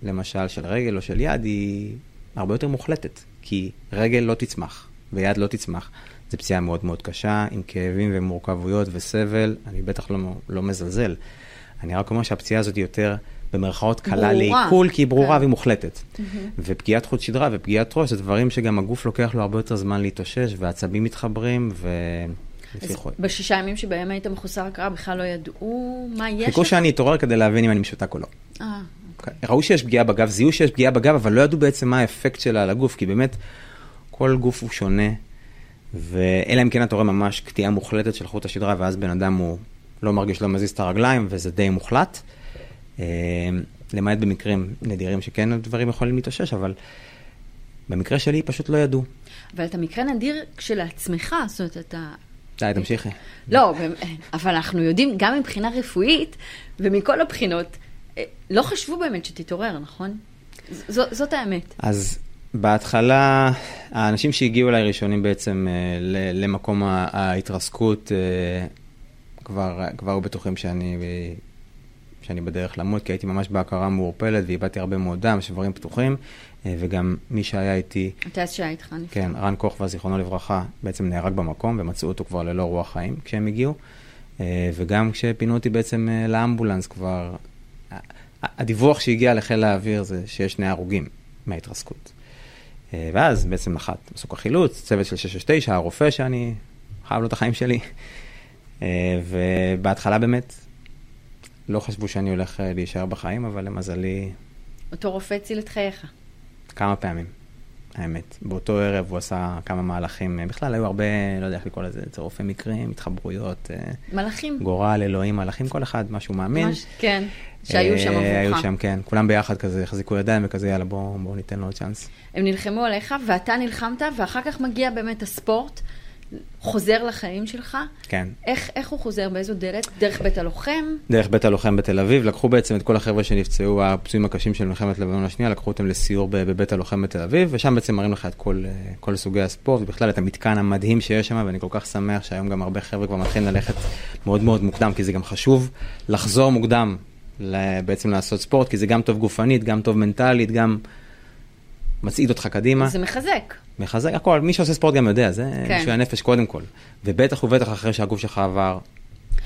Speaker 2: למשל, של רגל או של יד, היא הרבה יותר מוחלטת, כי רגל לא תצמח ויד לא תצמח. זו פציעה מאוד מאוד קשה, עם כאבים ומורכבויות וסבל, אני בטח לא, לא מזלזל. אני רק אומר שהפציעה הזאת היא יותר, במרכאות, קלה. לעיכול, כי היא ברורה
Speaker 1: כן.
Speaker 2: והיא מוחלטת. ופגיעת חוט שדרה ופגיעת ראש, זה דברים שגם הגוף לוקח לו הרבה יותר זמן להתאושש, והעצבים מתחברים, ו...
Speaker 1: אז. בשישה ימים שבהם היית מחוסר הכרה בכלל לא ידעו מה יש?
Speaker 2: חיכו שאני אתעורר כדי להבין אם אני משותק או לא.
Speaker 1: אה,
Speaker 2: ראו שיש פגיעה בגב, זיהו שיש פגיעה בגב, אבל לא ידעו בעצם מה האפקט שלה על הגוף, כי באמת כל גוף הוא שונה, ואלא אם כן אתה רואה ממש קטיעה מוחלטת של חוט השדרה, ואז בן אדם הוא לא מרגיש, לא מזיז את הרגליים, וזה די מוחלט. אה, למעט במקרים נדירים שכן הדברים יכולים להתאושש, אבל במקרה שלי פשוט לא ידעו.
Speaker 1: אבל אתה מקרה נדיר כשלעצמך, זאת אומרת, אתה...
Speaker 2: די, תמשיכי.
Speaker 1: לא, אבל אנחנו יודעים, גם מבחינה רפואית ומכל הבחינות, אה, לא חשבו באמת שתתעורר, נכון? ז, זאת האמת.
Speaker 2: אז בהתחלה, האנשים שהגיעו אליי ראשונים בעצם אה, למקום ההתרסקות, אה, כבר, כבר היו בטוחים שאני, שאני בדרך למות, כי הייתי ממש בהכרה מעורפלת ואיבדתי הרבה מאוד דם, שברים פתוחים, אה, וגם מי שהיה איתי...
Speaker 1: הטייס שהיה איתך.
Speaker 2: כן, רן כוכבא, זיכרונו לברכה, בעצם נהרג במקום, ומצאו אותו כבר ללא רוח חיים כשהם הגיעו, וגם כשפינו אותי בעצם לאמבולנס כבר... הדיווח שהגיע לחיל האוויר זה שיש שני הרוגים מההתרסקות. אה, ואז בעצם נחת מסוק החילוץ, צוות של 669, הרופא שאני חייב לו את החיים שלי. אה, ובהתחלה באמת לא חשבו שאני הולך אה, להישאר בחיים, אבל למזלי...
Speaker 1: אותו רופא הציל את חייך.
Speaker 2: כמה פעמים, האמת. באותו ערב הוא עשה כמה מהלכים, בכלל היו הרבה, לא יודע איך לקרוא לזה, צירופי מקרים, התחברויות.
Speaker 1: מלאכים.
Speaker 2: גורל, אלוהים, מלאכים, כל אחד, מה שהוא מאמין. מש,
Speaker 1: כן. שהיו שם עבורך.
Speaker 2: היו שם, כן. כולם ביחד כזה, החזיקו ידיים וכזה, יאללה, בואו בוא ניתן לו עוד צ'אנס.
Speaker 1: הם נלחמו עליך, ואתה נלחמת, ואחר כך מגיע באמת הספורט, חוזר לחיים שלך.
Speaker 2: כן.
Speaker 1: איך, איך הוא חוזר? באיזו דלת? דרך בית הלוחם?
Speaker 2: דרך בית הלוחם בתל אביב. לקחו בעצם את כל החבר'ה שנפצעו, הפצועים הקשים של מלחמת לבנון השנייה, לקחו אותם לסיור בבית הלוחם בתל אביב, ושם בעצם מראים לך את כל, כל סוגי הספורט, ובכלל את המתקן המדהים שיש שם, ואני כל כך שמח שהיום גם הרבה חבר'ה כבר מתחילים ללכת מאוד מאוד מוקדם, כי זה גם חשוב לחזור מוקדם בעצם לעשות ספורט, כי זה גם טוב גופנית, גם טוב מנטלית, גם מצעיד אותך קדימה.
Speaker 1: זה מחזק.
Speaker 2: מחזק הכל, מי שעושה ספורט גם יודע, זה כן. בשביל הנפש קודם כל. ובטח ובטח אחרי שהגוף שלך עבר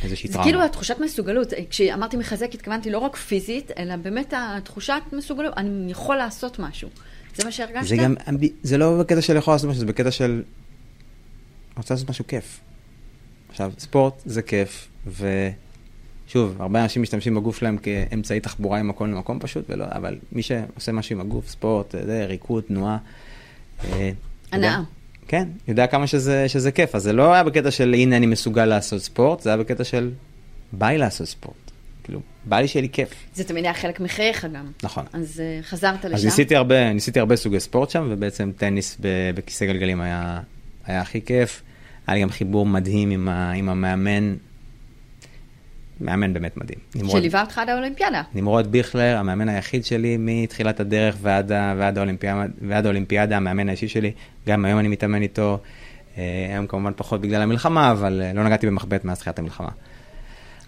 Speaker 2: איזושהי טראומה.
Speaker 1: זה כאילו התחושת מסוגלות, כשאמרתי מחזק התכוונתי לא רק פיזית, אלא באמת התחושת מסוגלות, אני יכול לעשות משהו. זה מה שהרגשת?
Speaker 2: זה גם, זה לא בקטע של יכול לעשות משהו, זה בקטע של, רוצה לעשות משהו כיף. עכשיו, ספורט זה כיף, ו... שוב, הרבה אנשים משתמשים בגוף שלהם כאמצעי תחבורה ממקום למקום פשוט, ולא, אבל מי שעושה משהו עם הגוף, ספורט, זה, ריקוד, תנועה.
Speaker 1: אה, הנאה.
Speaker 2: כן, יודע כמה שזה, שזה כיף. אז זה לא היה בקטע של הנה אני מסוגל לעשות ספורט, זה היה בקטע של בא לי לעשות ספורט. כאילו, בא לי שיהיה לי כיף.
Speaker 1: זה תמיד היה חלק מחייך גם.
Speaker 2: נכון.
Speaker 1: אז uh, חזרת לשם.
Speaker 2: אז ניסיתי הרבה, ניסיתי הרבה סוגי ספורט שם, ובעצם טניס בכיסא גלגלים היה, היה הכי כיף. היה לי גם חיבור מדהים עם, ה, עם המאמן מאמן באמת מדהים.
Speaker 1: שליווה אותך עד האולימפיאדה.
Speaker 2: נמרוד ביכלר, המאמן היחיד שלי מתחילת הדרך ועד, ועד, האולימפיאדה, ועד האולימפיאדה, המאמן האישי שלי. גם היום אני מתאמן איתו, אה, היום כמובן פחות בגלל המלחמה, אבל אה, לא נגעתי במחבט מאז תחילת המלחמה.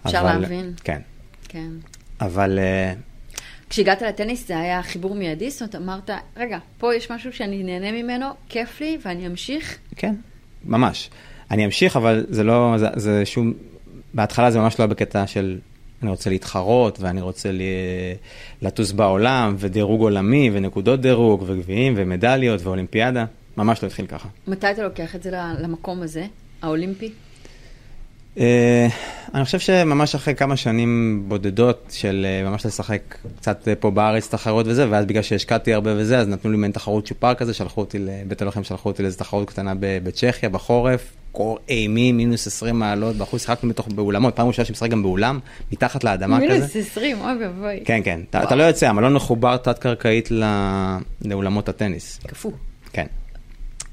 Speaker 1: אפשר אבל, להבין.
Speaker 2: כן.
Speaker 1: כן.
Speaker 2: אבל... אה,
Speaker 1: כשהגעת לטניס זה היה חיבור מיידי? זאת אומרת, אמרת, רגע, פה יש משהו שאני נהנה ממנו, כיף לי, ואני אמשיך?
Speaker 2: כן, ממש. אני אמשיך, אבל זה לא, זה, זה שום, בהתחלה זה ממש לא היה בקטע של אני רוצה להתחרות ואני רוצה לי, לטוס בעולם ודירוג עולמי ונקודות דירוג וגביעים ומדליות ואולימפיאדה, ממש לא התחיל ככה.
Speaker 1: מתי אתה לוקח את זה למקום הזה, האולימפי?
Speaker 2: Uh, אני חושב שממש אחרי כמה שנים בודדות של uh, ממש לשחק קצת uh, פה בארץ תחרות וזה, ואז בגלל שהשקעתי הרבה וזה, אז נתנו לי מעין תחרות צ'ופר כזה, שלחו אותי לבית הלוחם, שלחו אותי לאיזו תחרות קטנה בצ'כיה בחורף, קור אימי, מינוס 20 מעלות, בחוץ שיחקנו בתוך, באולמות, פעם ראשונה שמשחק גם באולם, מתחת לאדמה
Speaker 1: מינוס
Speaker 2: כזה.
Speaker 1: מינוס 20, אוי ואבוי.
Speaker 2: כן, כן, אתה, אתה לא יוצא, המלון מחובר תת-קרקעית לא, לאולמות הטניס.
Speaker 1: קפוא.
Speaker 2: כן.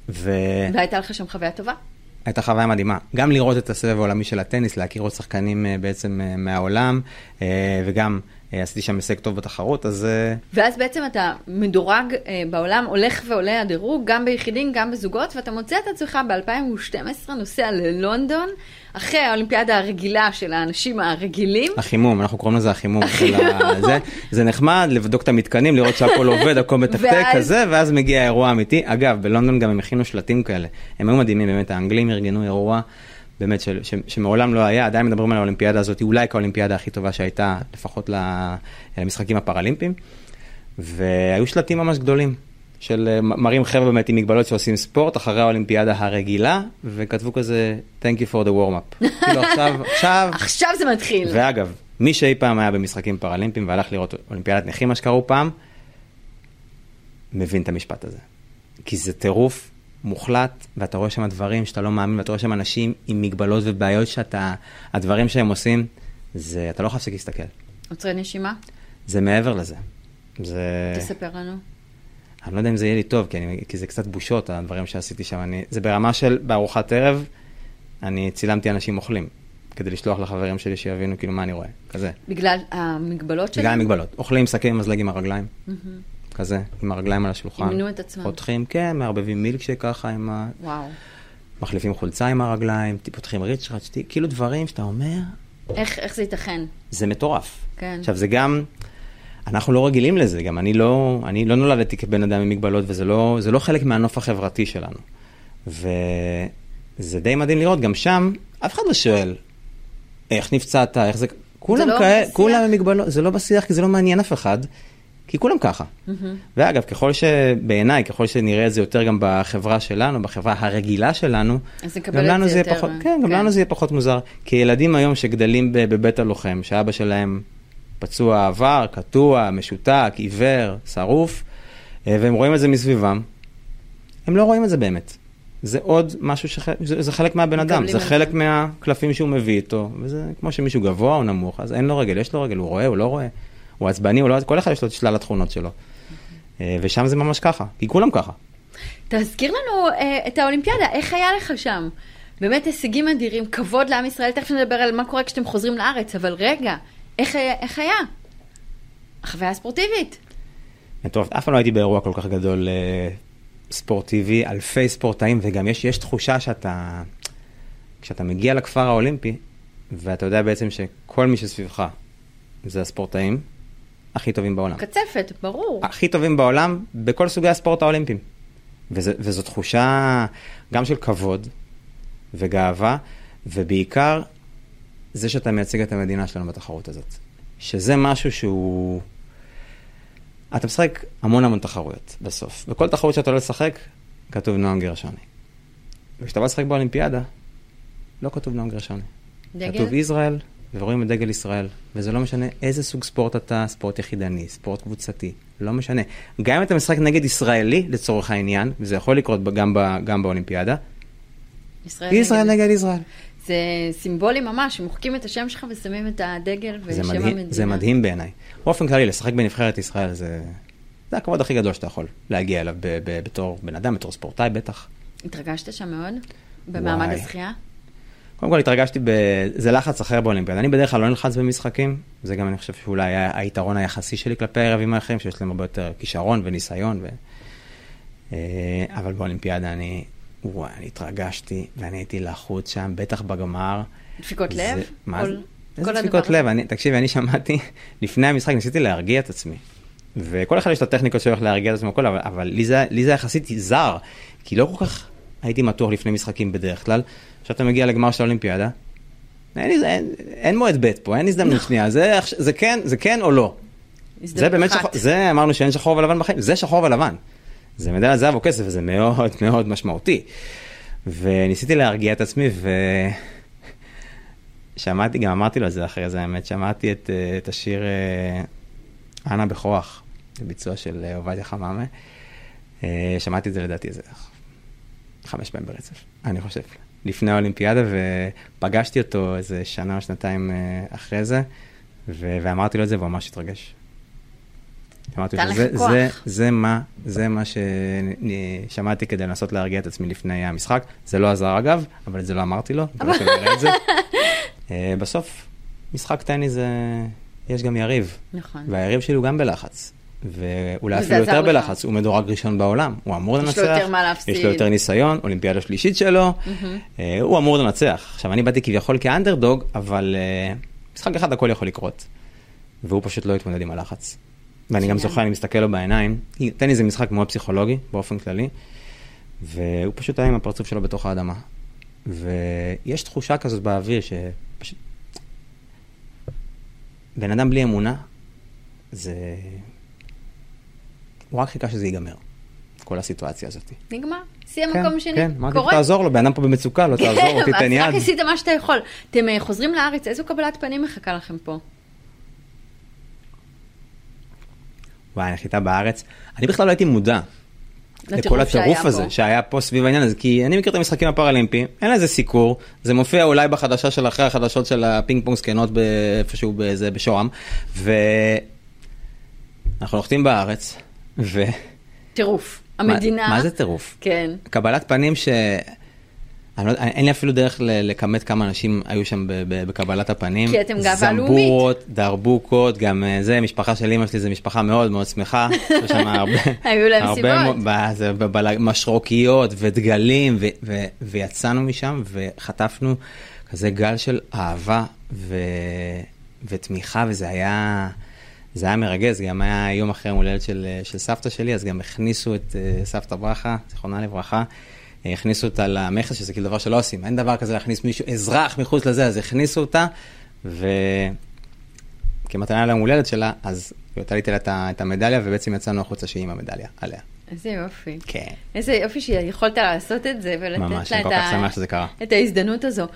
Speaker 1: ו... והייתה לך שם חוויה טובה?
Speaker 2: הייתה חוויה מדהימה. גם לראות את הסבב העולמי של הטניס, להכיר עוד שחקנים אה, בעצם אה, מהעולם, אה, וגם עשיתי שם הישג טוב בתחרות, אז...
Speaker 1: ואז בעצם אתה מדורג בעולם, הולך ועולה הדירוג, גם ביחידים, גם בזוגות, ואתה מוצא את עצמך ב-2012 נוסע ללונדון, אחרי האולימפיאדה הרגילה של האנשים הרגילים.
Speaker 2: החימום, אנחנו קוראים לזה החימום. החימום. זה, זה נחמד, לבדוק את המתקנים, לראות שהכל עובד, הכל מתקתק כזה, ואז מגיע האירוע האמיתי. אגב, בלונדון גם הם הכינו שלטים כאלה. הם היו מדהימים, באמת, האנגלים ארגנו אירוע. באמת, ש, ש, שמעולם לא היה, עדיין מדברים על האולימפיאדה הזאת, אולי כאולימפיאדה הכי טובה שהייתה, לפחות למשחקים הפראלימפיים, והיו שלטים ממש גדולים. של אה, מראים חבר'ה באמת עם מגבלות שעושים ספורט אחרי האולימפיאדה הרגילה, וכתבו כזה, Thank you for the warm-up. כאילו עכשיו, עכשיו...
Speaker 1: עכשיו זה מתחיל.
Speaker 2: ואגב, מי שאי פעם היה במשחקים פראלימפיים והלך לראות אולימפיאדת נכים, מה שקראו פעם, מבין את המשפט הזה. כי זה טירוף מוחלט, ואתה רואה שם דברים שאתה לא מאמין, ואתה רואה שם אנשים עם מגבלות ובעיות שאתה, הדברים שהם עושים, זה, אתה לא יכול להפסיק להסתכל.
Speaker 1: עוצרי נשימה?
Speaker 2: זה מעבר לזה. זה...
Speaker 1: תספר לנו.
Speaker 2: אני לא יודע אם זה יהיה לי טוב, כי, אני, כי זה קצת בושות, הדברים שעשיתי שם. אני, זה ברמה של, בארוחת ערב, אני צילמתי אנשים אוכלים, כדי לשלוח לחברים שלי שיבינו כאילו מה אני רואה, כזה.
Speaker 1: בגלל המגבלות שלהם?
Speaker 2: בגלל המגבלות. אוכלים סכין מזלג עם הרגליים, כזה, עם הרגליים על השולחן.
Speaker 1: אימנו את עצמם.
Speaker 2: פותחים, כן, מערבבים מילקשייק ככה עם ה...
Speaker 1: וואו.
Speaker 2: מחליפים חולצה עם הרגליים, פותחים ריצ'ראץ', כאילו דברים שאתה אומר,
Speaker 1: איך, איך זה ייתכן?
Speaker 2: זה מטורף.
Speaker 1: כן.
Speaker 2: עכשיו, זה גם, אנחנו לא רגילים לזה, גם אני לא, אני לא נולדתי כבן אדם עם מגבלות, וזה לא, לא חלק מהנוף החברתי שלנו. וזה די מדהים לראות, גם שם, אף אחד לא שואל, איך נפצעת, איך זה, כולם
Speaker 1: לא
Speaker 2: כאלה? כולם עם מגבלות, זה לא בשיח, כי זה לא מעניין אף אחד, כי כולם ככה. ואגב, ככל שבעיניי, ככל שנראה את זה יותר גם בחברה שלנו, בחברה הרגילה שלנו, גם לנו
Speaker 1: זה
Speaker 2: יהיה
Speaker 1: יותר,
Speaker 2: פחות, כן, גם
Speaker 1: כן.
Speaker 2: לנו זה יהיה פחות מוזר. כי ילדים היום שגדלים בבית הלוחם, שאבא שלהם פצוע עבר, קטוע, משותק, עיוור, שרוף, אה, והם רואים את זה מסביבם, הם לא רואים את זה באמת. זה עוד משהו ש... זה, זה חלק מהבן אדם, זה חלק. מהקלפים שהוא מביא איתו, וזה כמו שמישהו גבוה או נמוך, אז אין לו רגל, יש לו רגל, הוא רואה, הוא לא רואה, הוא עצבני, הוא לא... כל אחד יש לו את שלל התכונות שלו. אה, ושם זה ממש ככה, כי כולם ככה.
Speaker 1: תזכיר לנו אה, את האולימפיאדה, איך היה לך שם? באמת הישגים אדירים, כבוד לעם ישראל, תכף נדבר על מה קורה כשאתם חוזרים לארץ, אבל רגע, איך, היה- איך היה? החוויה הספורטיבית.
Speaker 2: מטורף, אף פעם לא הייתי באירוע כל כך גדול אה, ספורטיבי, אלפי ספורטאים, וגם יש, יש תחושה שאתה, כשאתה מגיע לכפר האולימפי, ואתה יודע בעצם שכל מי שסביבך זה הספורטאים הכי טובים בעולם.
Speaker 1: קצפת, ברור.
Speaker 2: הכי טובים בעולם בכל סוגי הספורט האולימפיים. וזה, וזו תחושה גם של כבוד וגאווה, ובעיקר זה שאתה מייצג את המדינה שלנו בתחרות הזאת. שזה משהו שהוא... אתה משחק המון המון תחרויות בסוף. בכל תחרות שאתה לא לשחק, כתוב נועם גרשוני. וכשאתה בא לשחק באולימפיאדה, לא כתוב נועם גרשוני.
Speaker 1: דגל?
Speaker 2: כתוב ישראל, ורואים את דגל ישראל. וזה לא משנה איזה סוג ספורט אתה, ספורט יחידני, ספורט קבוצתי, לא משנה. גם אם אתה משחק נגד ישראלי, לצורך העניין, וזה יכול לקרות גם, ב, גם באולימפיאדה,
Speaker 1: ישראל,
Speaker 2: ישראל
Speaker 1: נגד-
Speaker 2: נגד ישראל.
Speaker 1: זה סימבולי ממש, מוחקים את השם שלך ושמים את הדגל ושם
Speaker 2: מדהים,
Speaker 1: המדינה.
Speaker 2: זה מדהים בעיניי. באופן כללי, לשחק בנבחרת ישראל זה, זה הכבוד הכי גדול שאתה יכול להגיע אליו ב, ב, בתור בן אדם, בתור ספורטאי בטח.
Speaker 1: התרגשת שם מאוד? במעמד
Speaker 2: וואי.
Speaker 1: הזכייה?
Speaker 2: קודם כל התרגשתי, ב... זה לחץ אחר באולימפיאדה. אני בדרך כלל לא נלחץ במשחקים, זה גם אני חושב שאולי היה היתרון היחסי שלי כלפי היריבים האחרים, שיש להם הרבה יותר כישרון וניסיון. ו... אה, אבל באולימפיאדה אני, וואי, אני התרגשתי, ואני הייתי לחוץ שם, בטח בגמר.
Speaker 1: דפיקות
Speaker 2: זה-
Speaker 1: לב?
Speaker 2: מה
Speaker 1: כל-
Speaker 2: זה? איזה דפיקות? לב? אני, תקשיבי, אני שמעתי, לפני המשחק ניסיתי להרגיע את עצמי. וכל אחד יש את הטכניקות שלו איך להרגיע את עצמו, הכל, אבל, אבל לי, זה, לי זה יחסית זר, כי לא כל כך הייתי מתוח לפני משחקים בדרך כלל. עכשיו אתה מגיע לגמר של האולימפיאדה, אין, אין, אין מועד ב' פה, אין הזדמנות שנייה, זה, עכש- זה, כן, זה כן או לא. זה באמת. שחור, זה אמרנו שאין שחור ולבן בחיים, זה שחור ולבן. זה מדליית זהב או כסף, וזה מאוד מאוד משמעותי. וניסיתי להרגיע את עצמי, ושמעתי, גם אמרתי לו את זה אחרי זה, האמת, שמעתי את, אה, את השיר אה, אנה בכוח, בביצוע של אה, עובדיה חממה. שמעתי את זה לדעתי איזה חמש פעמים ברצף, אני חושב, לפני האולימפיאדה, ופגשתי אותו איזה שנה או שנתיים אה, אחרי זה, ו- ואמרתי לו את זה, והוא ממש התרגש. אמרתי לו, זה. זה, זה מה, זה מה ששמעתי כדי לנסות להרגיע את עצמי לפני המשחק. זה לא עזר אגב, אבל את זה לא אמרתי לו, מקווה שהוא יראה את זה. אה, בסוף, משחק טניס זה, יש גם יריב,
Speaker 1: נכון.
Speaker 2: והיריב שלי הוא גם בלחץ. ואולי אפילו יותר. בלחץ, הוא מדורג ראשון בעולם, הוא אמור
Speaker 1: יש לו
Speaker 2: לנצח,
Speaker 1: יותר מה להפסיד.
Speaker 2: יש לו יותר ניסיון, אולימפיאדה שלישית שלו, אה, הוא אמור לנצח. עכשיו, אני באתי כביכול כאנדרדוג, אבל אה, משחק אחד הכל יכול לקרות, והוא פשוט לא התמודד עם הלחץ. ואני גם. זוכר, אני מסתכל לו בעיניים, טניס זה משחק מאוד פסיכולוגי, באופן כללי, והוא פשוט היה עם הפרצוף שלו בתוך האדמה. ויש תחושה כזאת באוויר שפשוט... בן אדם בלי אמונה, זה... הוא רק חיכה שזה ייגמר, כל הסיטואציה הזאת.
Speaker 1: נגמר. סיים
Speaker 2: כן,
Speaker 1: מקום שני.
Speaker 2: כן, אמרתי לו,
Speaker 1: קורה.
Speaker 2: תעזור לו, בן אדם פה במצוקה, לא תעזור לו, תיתן יד.
Speaker 1: רק עשית מה שאתה יכול. אתם אה, חוזרים לארץ, איזו קבלת פנים מחכה לכם פה?
Speaker 2: וואי, הנחיתה בארץ. אני בכלל לא הייתי מודע לכל הטירוף הזה פה. שהיה פה סביב העניין הזה, כי אני מכיר את המשחקים הפראלימפיים, אין לזה סיקור, זה מופיע אולי בחדשה של אחרי החדשות של הפינג פונג זקנות איפשהו בזה בשוהם, ואנחנו נוחתים בארץ, ו...
Speaker 1: טירוף. המדינה...
Speaker 2: מה, מה זה טירוף?
Speaker 1: כן.
Speaker 2: קבלת פנים ש... אני לא, אין לי אפילו דרך לכמת כמה אנשים היו שם בקבלת הפנים.
Speaker 1: כי אתם גאווה לאומית.
Speaker 2: זמבורות, דרבוקות, גם אה, זה, משפחה של אמא שלי זה משפחה מאוד מאוד שמחה. יש שם הרבה,
Speaker 1: היו להם
Speaker 2: סיבות. משרוקיות ודגלים, ו, ו, ויצאנו משם וחטפנו כזה גל של אהבה ו, ותמיכה, וזה היה... זה היה מרגז, גם היה יום אחרי יום הולדת של, של סבתא שלי, אז גם הכניסו את uh, סבתא ברכה, זיכרונה לברכה, אה, הכניסו אותה למכס, שזה כאילו דבר שלא עושים, אין דבר כזה להכניס מישהו, אזרח מחוץ לזה, אז הכניסו אותה, וכמתנה ליום הולדת שלה, אז תליתי לה את המדליה, ובעצם יצאנו החוצה שהיא עם המדליה עליה.
Speaker 1: איזה יופי.
Speaker 2: כן.
Speaker 1: איזה יופי שיכולת לעשות את זה, ולתת
Speaker 2: ממש,
Speaker 1: לה
Speaker 2: את, ה...
Speaker 1: את ההזדמנות הזו.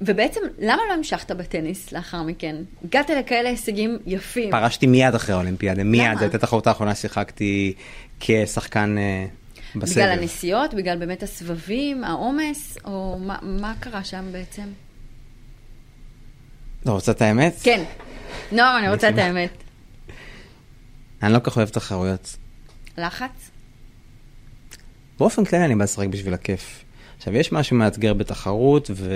Speaker 1: ובעצם, למה לא המשכת בטניס לאחר מכן? הגעת לכאלה הישגים יפים.
Speaker 2: פרשתי מיד אחרי האולימפיאדה, מיד. למה? זו הייתה תחרות האחרונה ששיחקתי כשחקן uh, בסבב.
Speaker 1: בגלל הנסיעות? בגלל באמת הסבבים, העומס? או מה, מה קרה שם בעצם?
Speaker 2: לא רוצה את האמת?
Speaker 1: כן. נועם, אני רוצה את האמת.
Speaker 2: אני לא כל כך אוהב תחרויות.
Speaker 1: לחץ?
Speaker 2: באופן כללי אני בא לשחק בשביל הכיף. עכשיו, יש משהו מאתגר בתחרות, ו...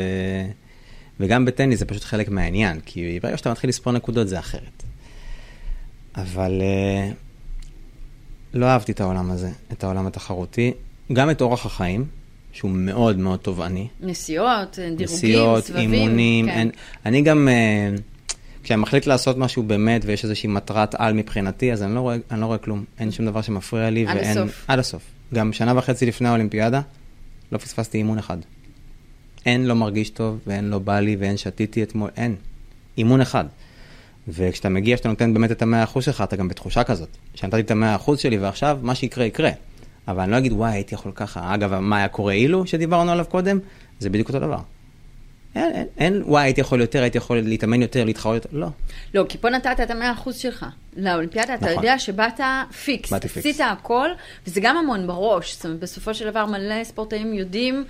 Speaker 2: וגם בטניס זה פשוט חלק מהעניין, כי ברגע שאתה מתחיל לספור נקודות זה אחרת. אבל uh, לא אהבתי את העולם הזה, את העולם התחרותי, גם את אורח החיים, שהוא מאוד מאוד תובעני.
Speaker 1: נסיעות, דירוגים,
Speaker 2: נסיעות,
Speaker 1: סבבים.
Speaker 2: אימונים, כן. אין, אני גם, uh, כשאני מחליט לעשות משהו באמת ויש איזושהי מטרת על מבחינתי, אז אני לא רואה, אני לא רואה כלום. אין שום דבר שמפריע לי.
Speaker 1: עד
Speaker 2: ואין,
Speaker 1: הסוף.
Speaker 2: עד הסוף. גם שנה וחצי לפני האולימפיאדה, לא פספסתי אימון אחד. אין לא מרגיש טוב, ואין לא בא לי, ואין שתיתי אתמול, אין. אימון אחד. וכשאתה מגיע, שאתה נותן באמת את המאה אחוז שלך, אתה גם בתחושה כזאת. שנתתי את המאה אחוז שלי, ועכשיו מה שיקרה יקרה. אבל אני לא אגיד, וואי, הייתי יכול ככה. אגב, מה היה קורה אילו, שדיברנו עליו קודם? זה בדיוק אותו דבר. אין, אין, אין, וואי, הייתי יכול יותר, הייתי יכול להתאמן יותר, להתחרות יותר, לא.
Speaker 1: לא, כי פה נתת את המאה אחוז שלך. לאולימפיאדה, אתה
Speaker 2: נכון.
Speaker 1: יודע שבאת פיקס.
Speaker 2: באתי פיקס.
Speaker 1: עשית הכל, וזה גם המון בראש. זאת אומרת, בסופו של דבר מלא ספורטאים יודעים,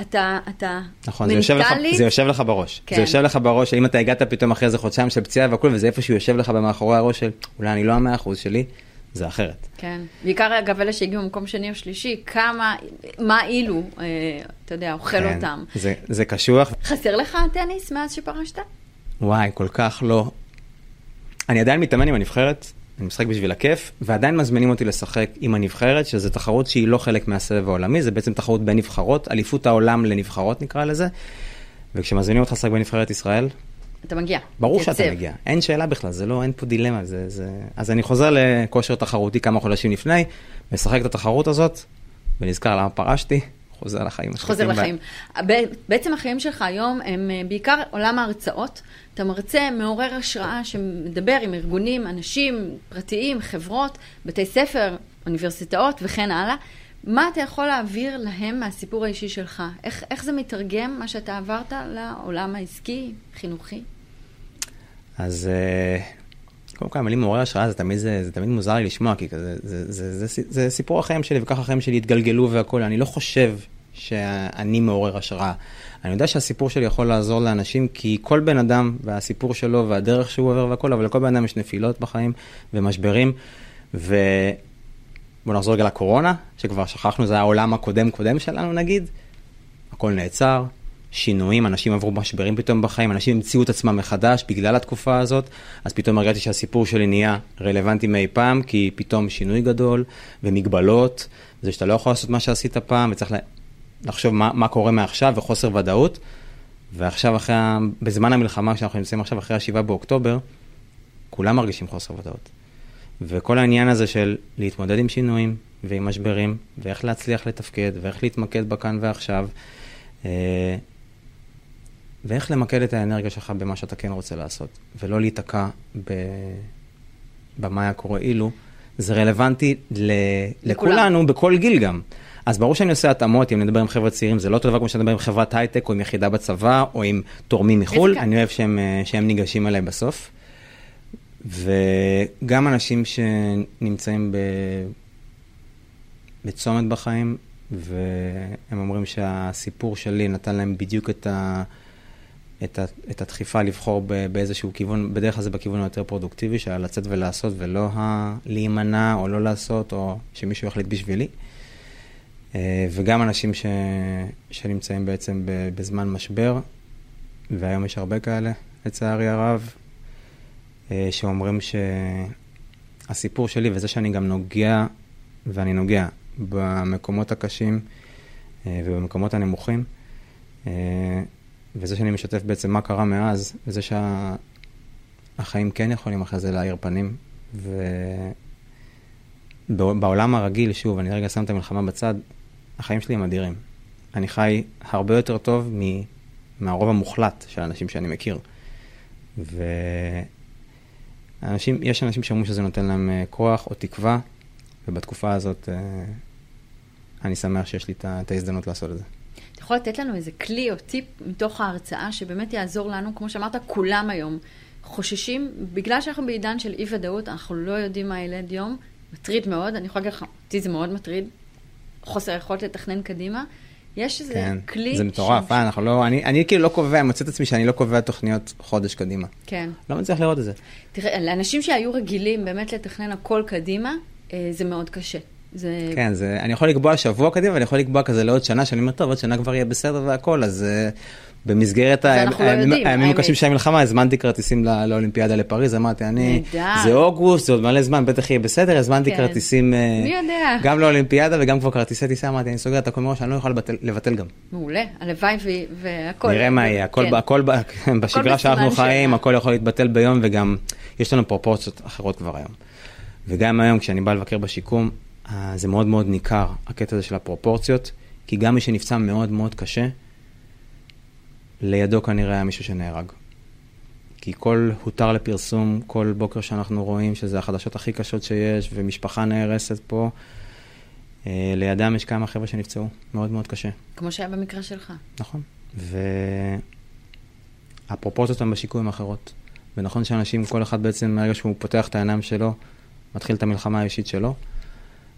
Speaker 1: אתה, אתה
Speaker 2: נכון, זה יושב, לך,
Speaker 1: מנטלית,
Speaker 2: זה יושב לך בראש.
Speaker 1: כן.
Speaker 2: זה יושב לך בראש, אם אתה הגעת פתאום אחרי איזה חודשיים של פציעה והכול, וזה איפשהו יושב לך במאחורי הראש של, אולי אני לא המאה אחוז שלי, זה אחרת.
Speaker 1: כן. בעיקר אגב אלה שהגיעו ממקום שני או שלישי, כמה, מה אילו, אה, אתה יודע, אוכל
Speaker 2: כן,
Speaker 1: אותם.
Speaker 2: זה, זה קשוח.
Speaker 1: חסר לך טניס מאז שפרשת?
Speaker 2: וואי, כל כך לא. אני עדיין מתאמן עם הנבחרת, אני משחק בשביל הכיף, ועדיין מזמינים אותי לשחק עם הנבחרת, שזו תחרות שהיא לא חלק מהסבב העולמי, זה בעצם תחרות בין נבחרות, אליפות העולם לנבחרות נקרא לזה, וכשמזמינים אותך לשחק בנבחרת ישראל,
Speaker 1: אתה מגיע.
Speaker 2: ברור
Speaker 1: תייצב.
Speaker 2: שאתה מגיע, אין שאלה בכלל, זה לא, אין פה דילמה, זה, זה... אז אני חוזר לכושר תחרותי כמה חודשים לפני, משחק את התחרות הזאת, ונזכר למה פרשתי, חוזר לחיים.
Speaker 1: חוזר לחיים. ב- בעצם החיים שלך היום הם אה, בעיקר עולם ההרצאות. אתה מרצה מעורר השראה שמדבר עם ארגונים, אנשים פרטיים, חברות, בתי ספר, אוניברסיטאות וכן הלאה. מה אתה יכול להעביר להם מהסיפור האישי שלך? איך, איך זה מתרגם, מה שאתה עברת לעולם העסקי, חינוכי?
Speaker 2: אז אה, קודם כל המילים מעורר השראה זה זה, זה תמיד מוזר לי לשמוע, כי כזה, זה, זה, זה, זה, זה סיפור החיים שלי וככה החיים שלי התגלגלו והכול, אני לא חושב שאני מעורר השראה. אני יודע שהסיפור שלי יכול לעזור לאנשים, כי כל בן אדם והסיפור שלו והדרך שהוא עובר והכול, אבל לכל בן אדם יש נפילות בחיים ומשברים. ובואו נחזור רגע לקורונה, שכבר שכחנו, זה העולם הקודם קודם שלנו נגיד. הכל נעצר, שינויים, אנשים עברו משברים פתאום בחיים, אנשים המציאו את עצמם מחדש בגלל התקופה הזאת, אז פתאום הרגשתי שהסיפור שלי נהיה רלוונטי מאי פעם, כי פתאום שינוי גדול ומגבלות, זה שאתה לא יכול לעשות מה שעשית פעם, וצריך לחשוב מה, מה קורה מעכשיו וחוסר ודאות. ועכשיו אחרי, בזמן המלחמה שאנחנו נמצאים עכשיו, אחרי ה-7 באוקטובר, כולם מרגישים חוסר ודאות. וכל העניין הזה של להתמודד עם שינויים ועם משברים, ואיך להצליח לתפקד, ואיך להתמקד בכאן ועכשיו, אה, ואיך למקד את האנרגיה שלך במה שאתה כן רוצה לעשות, ולא להיתקע ב... במה היה קורה אילו, זה רלוונטי ל... לכולנו בכל גיל גם. אז ברור שאני עושה התאמות, אם נדבר עם חבר'ה צעירים, זה לא אותו דבר כמו שאני מדבר עם חברת הייטק, או עם יחידה בצבא, או עם תורמים מחו"ל. אני אוהב שהם, אה, שהם ניגשים אליי בסוף. וגם אנשים שנמצאים ב... בצומת בחיים, והם אומרים שהסיפור שלי נתן להם בדיוק את, ה, את, את הדחיפה לבחור באיזשהו כיוון, בדרך כלל זה בכיוון היותר פרודוקטיבי, של לצאת ולעשות, ולא ה, להימנע או לא לעשות, או שמישהו יחליט בשבילי. אה, וגם אנשים ש, שנמצאים בעצם בזמן משבר, והיום יש הרבה כאלה, לצערי הרב, אה, שאומרים שהסיפור שלי וזה שאני גם נוגע, ואני נוגע במקומות הקשים אה, ובמקומות הנמוכים, וזה שאני משתף בעצם מה קרה מאז, וזה שהחיים כן יכולים אחרי זה להאיר פנים, ובעולם הרגיל, שוב, אני רגע שם את המלחמה בצד, החיים שלי הם אדירים. אני חי הרבה יותר טוב מ... מהרוב המוחלט של האנשים שאני מכיר. ואנשים, יש אנשים שאומרים שזה נותן להם אה, כוח או תקווה, ובתקופה הזאת אה, אני שמח שיש לי את ההזדמנות לעשות את זה.
Speaker 1: יכול לתת לנו איזה כלי או טיפ מתוך ההרצאה שבאמת יעזור לנו, כמו שאמרת, כולם היום חוששים, בגלל שאנחנו בעידן של אי ודאות, אנחנו לא יודעים מה ילד יום, מטריד מאוד, אני יכולה להגיד לך, אותי זה מאוד מטריד, חוסר יכולת לתכנן קדימה. יש איזה כן, כלי...
Speaker 2: זה מטורף, אה, אנחנו לא, אני, אני כאילו לא קובע, אני מוצא את עצמי שאני לא קובע תוכניות חודש קדימה.
Speaker 1: כן.
Speaker 2: לא מצליח לראות את זה.
Speaker 1: תראה, לאנשים שהיו רגילים באמת לתכנן הכל קדימה, אה, זה מאוד קשה. זה...
Speaker 2: כן, זה, אני יכול לקבוע שבוע קדימה, ואני יכול לקבוע כזה לעוד שנה, שאני אומר, טוב, עוד שנה כבר יהיה בסדר והכל, אז uh, במסגרת הימים הקשים של המלחמה, הזמנתי כרטיסים לאולימפיאדה לפריז, אמרתי, אני, זה אוגוסט, זה עוד מלא זמן, בטח יהיה בסדר, הזמנתי כן. כרטיסים, אה, גם לאולימפיאדה וגם כבר כרטיסי טיסה, אמרתי, אני סוגר את הכל מראש, אני לא יכול לבטל גם.
Speaker 1: מעולה, הלוואי והכל.
Speaker 2: נראה מה יהיה, הכל כן. בשגרה שאנחנו חיים, הכל יכול להתבטל ביום, וגם יש לנו פרופורציות אחרות כבר היום. וגם היום, כשאני בא לבקר בשיקום, זה מאוד מאוד ניכר, הקטע הזה של הפרופורציות, כי גם מי שנפצע מאוד מאוד קשה, לידו כנראה היה מישהו שנהרג. כי כל הותר לפרסום, כל בוקר שאנחנו רואים שזה החדשות הכי קשות שיש, ומשפחה נהרסת פה, אה, לידם יש כמה חבר'ה שנפצעו, מאוד מאוד קשה.
Speaker 1: כמו שהיה במקרה שלך.
Speaker 2: נכון. והפרופורציות הן בשיקום אחרות. ונכון שאנשים, כל אחד בעצם, מהרגע שהוא פותח את העיניים שלו, מתחיל את המלחמה האישית שלו,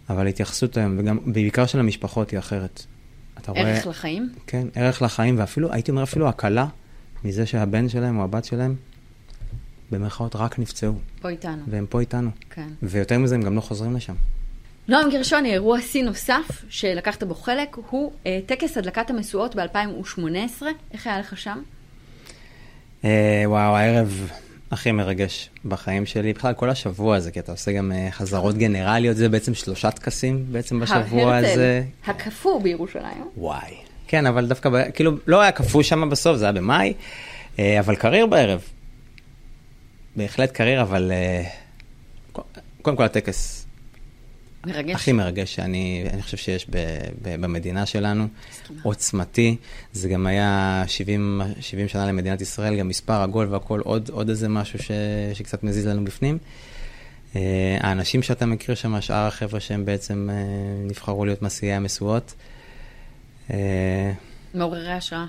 Speaker 2: אבל ההתייחסות היום, וגם בעיקר של המשפחות, היא אחרת.
Speaker 1: אתה רואה... ערך לחיים?
Speaker 2: כן, ערך לחיים, ואפילו, הייתי אומר אפילו הקלה מזה שהבן שלהם או הבת שלהם, במרכאות, רק נפצעו.
Speaker 1: פה איתנו.
Speaker 2: והם פה איתנו.
Speaker 1: כן.
Speaker 2: ויותר מזה, הם גם לא חוזרים לשם.
Speaker 1: נועם גרשוני, אירוע שיא נוסף שלקחת בו חלק, הוא אה, טקס הדלקת המשואות ב-2018. איך היה לך שם?
Speaker 2: אה, וואו, הערב הכי מרגש בחיים שלי, בכלל כל השבוע הזה, כי אתה עושה גם uh, חזרות גנרליות, זה בעצם שלושה טקסים בעצם בשבוע הזה.
Speaker 1: הקפוא בירושלים.
Speaker 2: וואי. כן, אבל דווקא, כאילו, לא היה קפוא שם בסוף, זה היה במאי, uh, אבל קרייר בערב. בהחלט קרייר, אבל uh, קודם כל הטקס
Speaker 1: מרגש.
Speaker 2: הכי מרגש שאני חושב שיש ב, ב, במדינה שלנו. מסכימה. עוצמתי. זה גם היה 70, 70 שנה למדינת ישראל, גם מספר עגול והכול, עוד, עוד איזה משהו ש, שקצת מזיז לנו בפנים. Uh, האנשים שאתה מכיר שם, שאר החבר'ה שהם בעצם uh, נבחרו להיות מסיעי המשואות.
Speaker 1: Uh, מעוררי השראה.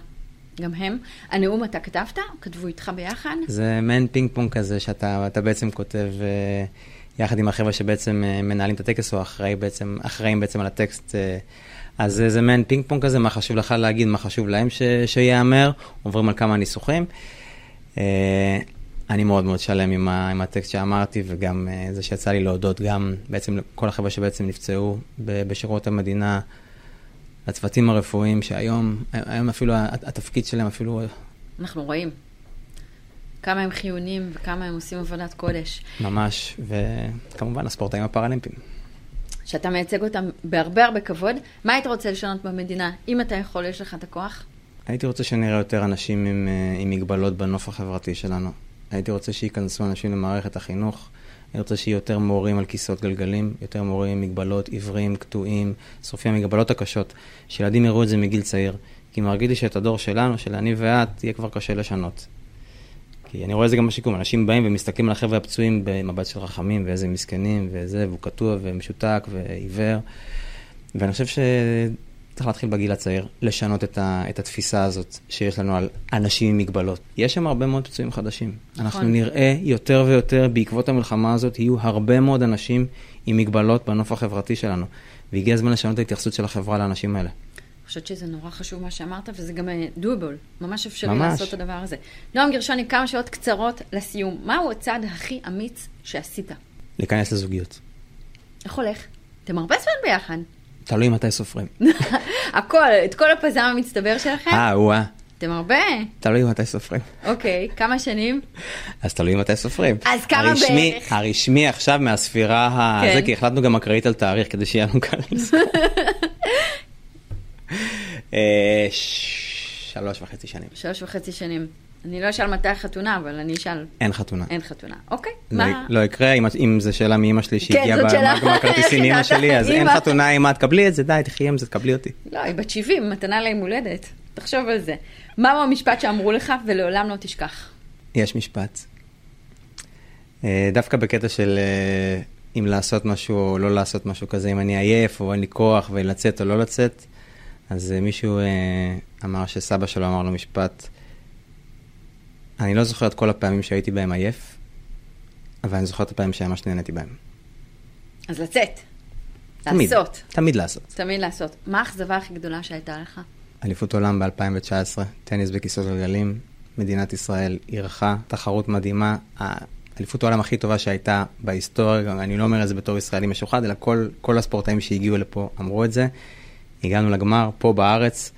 Speaker 1: גם הם. הנאום אתה כתבת? כתבו איתך ביחד?
Speaker 2: זה מעין פינג פונג כזה, שאתה בעצם כותב... אה, יחד עם החבר'ה שבעצם אה, מנהלים את הטקס, או אחראים בעצם, אחראים בעצם על הטקסט. אה, אז זה מעין פינג פונג כזה, מה חשוב לך להגיד, מה חשוב להם ש, שיאמר, עוברים על כמה ניסוחים. אה, אני מאוד מאוד שלם עם, ה, עם הטקסט שאמרתי, וגם זה שיצא לי להודות גם בעצם לכל החבר'ה שבעצם נפצעו בשירות המדינה, לצוותים הרפואיים, שהיום, היום אפילו התפקיד שלהם אפילו...
Speaker 1: אנחנו רואים. כמה הם חיוניים וכמה הם עושים עבודת קודש.
Speaker 2: ממש, וכמובן הספורטאים הפראלימפיים.
Speaker 1: שאתה מייצג אותם בהרבה הרבה כבוד. מה היית רוצה לשנות במדינה, אם אתה יכול, יש לך את הכוח?
Speaker 2: הייתי רוצה שנראה יותר אנשים עם, אה, עם מגבלות בנוף החברתי שלנו. הייתי רוצה שייכנסו אנשים למערכת החינוך. אני רוצה שיהיו יותר מורים על כיסאות גלגלים, יותר מורים עם מגבלות, עיוורים, קטועים, שרופים, המגבלות הקשות. שילדים יראו את זה מגיל צעיר. כי מרגיש לי שאת הדור שלנו, של אני ואת, יהיה כבר קשה לשנות. כי אני רואה את זה גם בשיקום, אנשים באים ומסתכלים על החבר'ה הפצועים במבט של רחמים, ואיזה מסכנים, וזה, והוא קטוע ומשותק ועיוור. ואני חושב שצריך להתחיל בגיל הצעיר, לשנות את, ה, את התפיסה הזאת שיש לנו על אנשים עם מגבלות. יש שם הרבה מאוד פצועים חדשים. נכון. אנחנו נראה יותר ויותר, בעקבות המלחמה הזאת, יהיו הרבה מאוד אנשים עם מגבלות בנוף החברתי שלנו. והגיע הזמן לשנות את ההתייחסות של החברה לאנשים האלה.
Speaker 1: חושבת שזה נורא חשוב מה שאמרת, וזה גם דואבול, ממש אפשרי
Speaker 2: ממש.
Speaker 1: לעשות את הדבר הזה. נועם גרשוני, כמה שעות קצרות לסיום. מהו הצעד הכי אמיץ שעשית?
Speaker 2: להיכנס לזוגיות.
Speaker 1: איך הולך? אתם הרבה זמן ביחד.
Speaker 2: תלוי מתי סופרים.
Speaker 1: הכל, את כל הפזם המצטבר שלכם?
Speaker 2: אה, וואה.
Speaker 1: אתם הרבה?
Speaker 2: תלוי מתי סופרים.
Speaker 1: אוקיי, כמה שנים?
Speaker 2: אז תלוי מתי סופרים.
Speaker 1: אז כמה
Speaker 2: הרשמי,
Speaker 1: בערך?
Speaker 2: הרשמי עכשיו מהספירה
Speaker 1: כן.
Speaker 2: הזה, כי החלטנו גם אקראית על תאריך, כדי שיהיה לנו קל לזכור. אה, שלוש וחצי שנים.
Speaker 1: שלוש וחצי שנים. אני לא אשאל מתי החתונה, אבל אני אשאל,
Speaker 2: אין חתונה.
Speaker 1: אין חתונה. אוקיי,
Speaker 2: לא-
Speaker 1: מה?
Speaker 2: לא יקרה, אם- אם זו שאלה מאימא שלי שהגיעה
Speaker 1: זאת שאלה.
Speaker 2: בגמר כרטיסים מאימא
Speaker 1: איך
Speaker 2: שלי, אז אין? חתונה, אמא, תקבלי את זה, די, תחי עם זה, תקבלי אותי.
Speaker 1: לא, היא בת 70, מתנה ליום הולדת. תחשוב על זה. מהו המשפט שאמרו לך ולעולם לא תשכח?
Speaker 2: יש משפט. אה, דווקא בקטע של אה, אם לעשות משהו או לא לעשות משהו כזה, אם אני עייף או אין לי כוח ולצאת או לא לצאת, אז אה, מישהו אה, אמר שסבא שלו אמר לו משפט, אני לא זוכר את כל הפעמים שהייתי בהם עייף, אבל אני זוכר את הפעמים שממש נהניתי בהם.
Speaker 1: אז לצאת.
Speaker 2: תמיד,
Speaker 1: לעשות.
Speaker 2: תמיד לעשות.
Speaker 1: תמיד לעשות. מה האכזבה הכי גדולה שהייתה לך?
Speaker 2: אליפות עולם ב-2019, טניס בכיסאות גלגלים, מדינת ישראל אירחה תחרות מדהימה, האליפות העולם הכי טובה שהייתה בהיסטוריה, אני לא אומר את זה בתור ישראלי משוחד, אלא כל, כל הספורטאים שהגיעו לפה אמרו את זה. הגענו לגמר פה בארץ,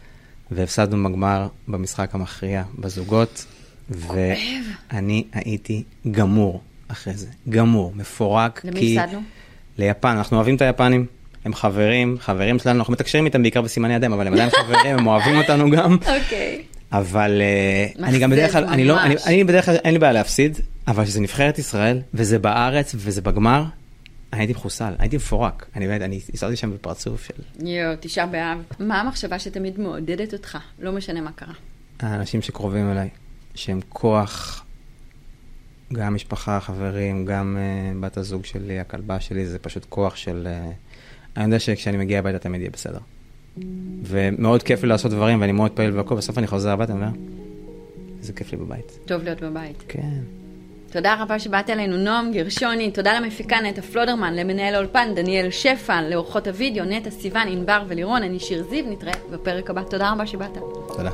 Speaker 2: והפסדנו בגמר במשחק המכריע בזוגות, ואני הייתי גמור אחרי זה, גמור, מפורק.
Speaker 1: למי
Speaker 2: כי-
Speaker 1: הפסדנו?
Speaker 2: ליפן, אנחנו אוהבים את היפנים, הם חברים, חברים שלנו, אנחנו מתקשרים איתם בעיקר בסימני ידיים, אבל הם עדיין חברים, הם אוהבים אותנו גם,
Speaker 1: אוקיי.
Speaker 2: אבל אה, אני גם בדרך כלל, אני לא, אני, בדרך כלל, אין לי בעיה להפסיד, אבל כשזה נבחרת ישראל, וזה בארץ, וזה בגמר, אני הייתי מחוסל, הייתי מפורק, אני באמת, אני הסתרתי שם בפרצוף של
Speaker 1: יואו, תשעה באב. מה המחשבה שתמיד מעודדת אותך? לא משנה מה קרה.
Speaker 2: האנשים שקרובים אליי, שהם כוח, גם משפחה, חברים, גם uh, בת הזוג שלי, הכלבה שלי, זה פשוט כוח של... Uh, אני יודע שכשאני מגיע הביתה תמיד יהיה בסדר. ומאוד כיף לי לעשות דברים, ואני מאוד פעיל והכל, בסוף אני חוזר הביתה ואומר, איזה כיף לי בבית.
Speaker 1: טוב להיות בבית.
Speaker 2: כן.
Speaker 1: תודה רבה שבאת אלינו, נועם גרשוני, תודה למפיקה נטע פלודרמן, למנהל האולפן דניאל שפע, לאורחות הוידאו נטע סיוון, ענבר ולירון, אני שיר זיו, נתראה בפרק הבא. תודה רבה שבאת.
Speaker 2: תודה.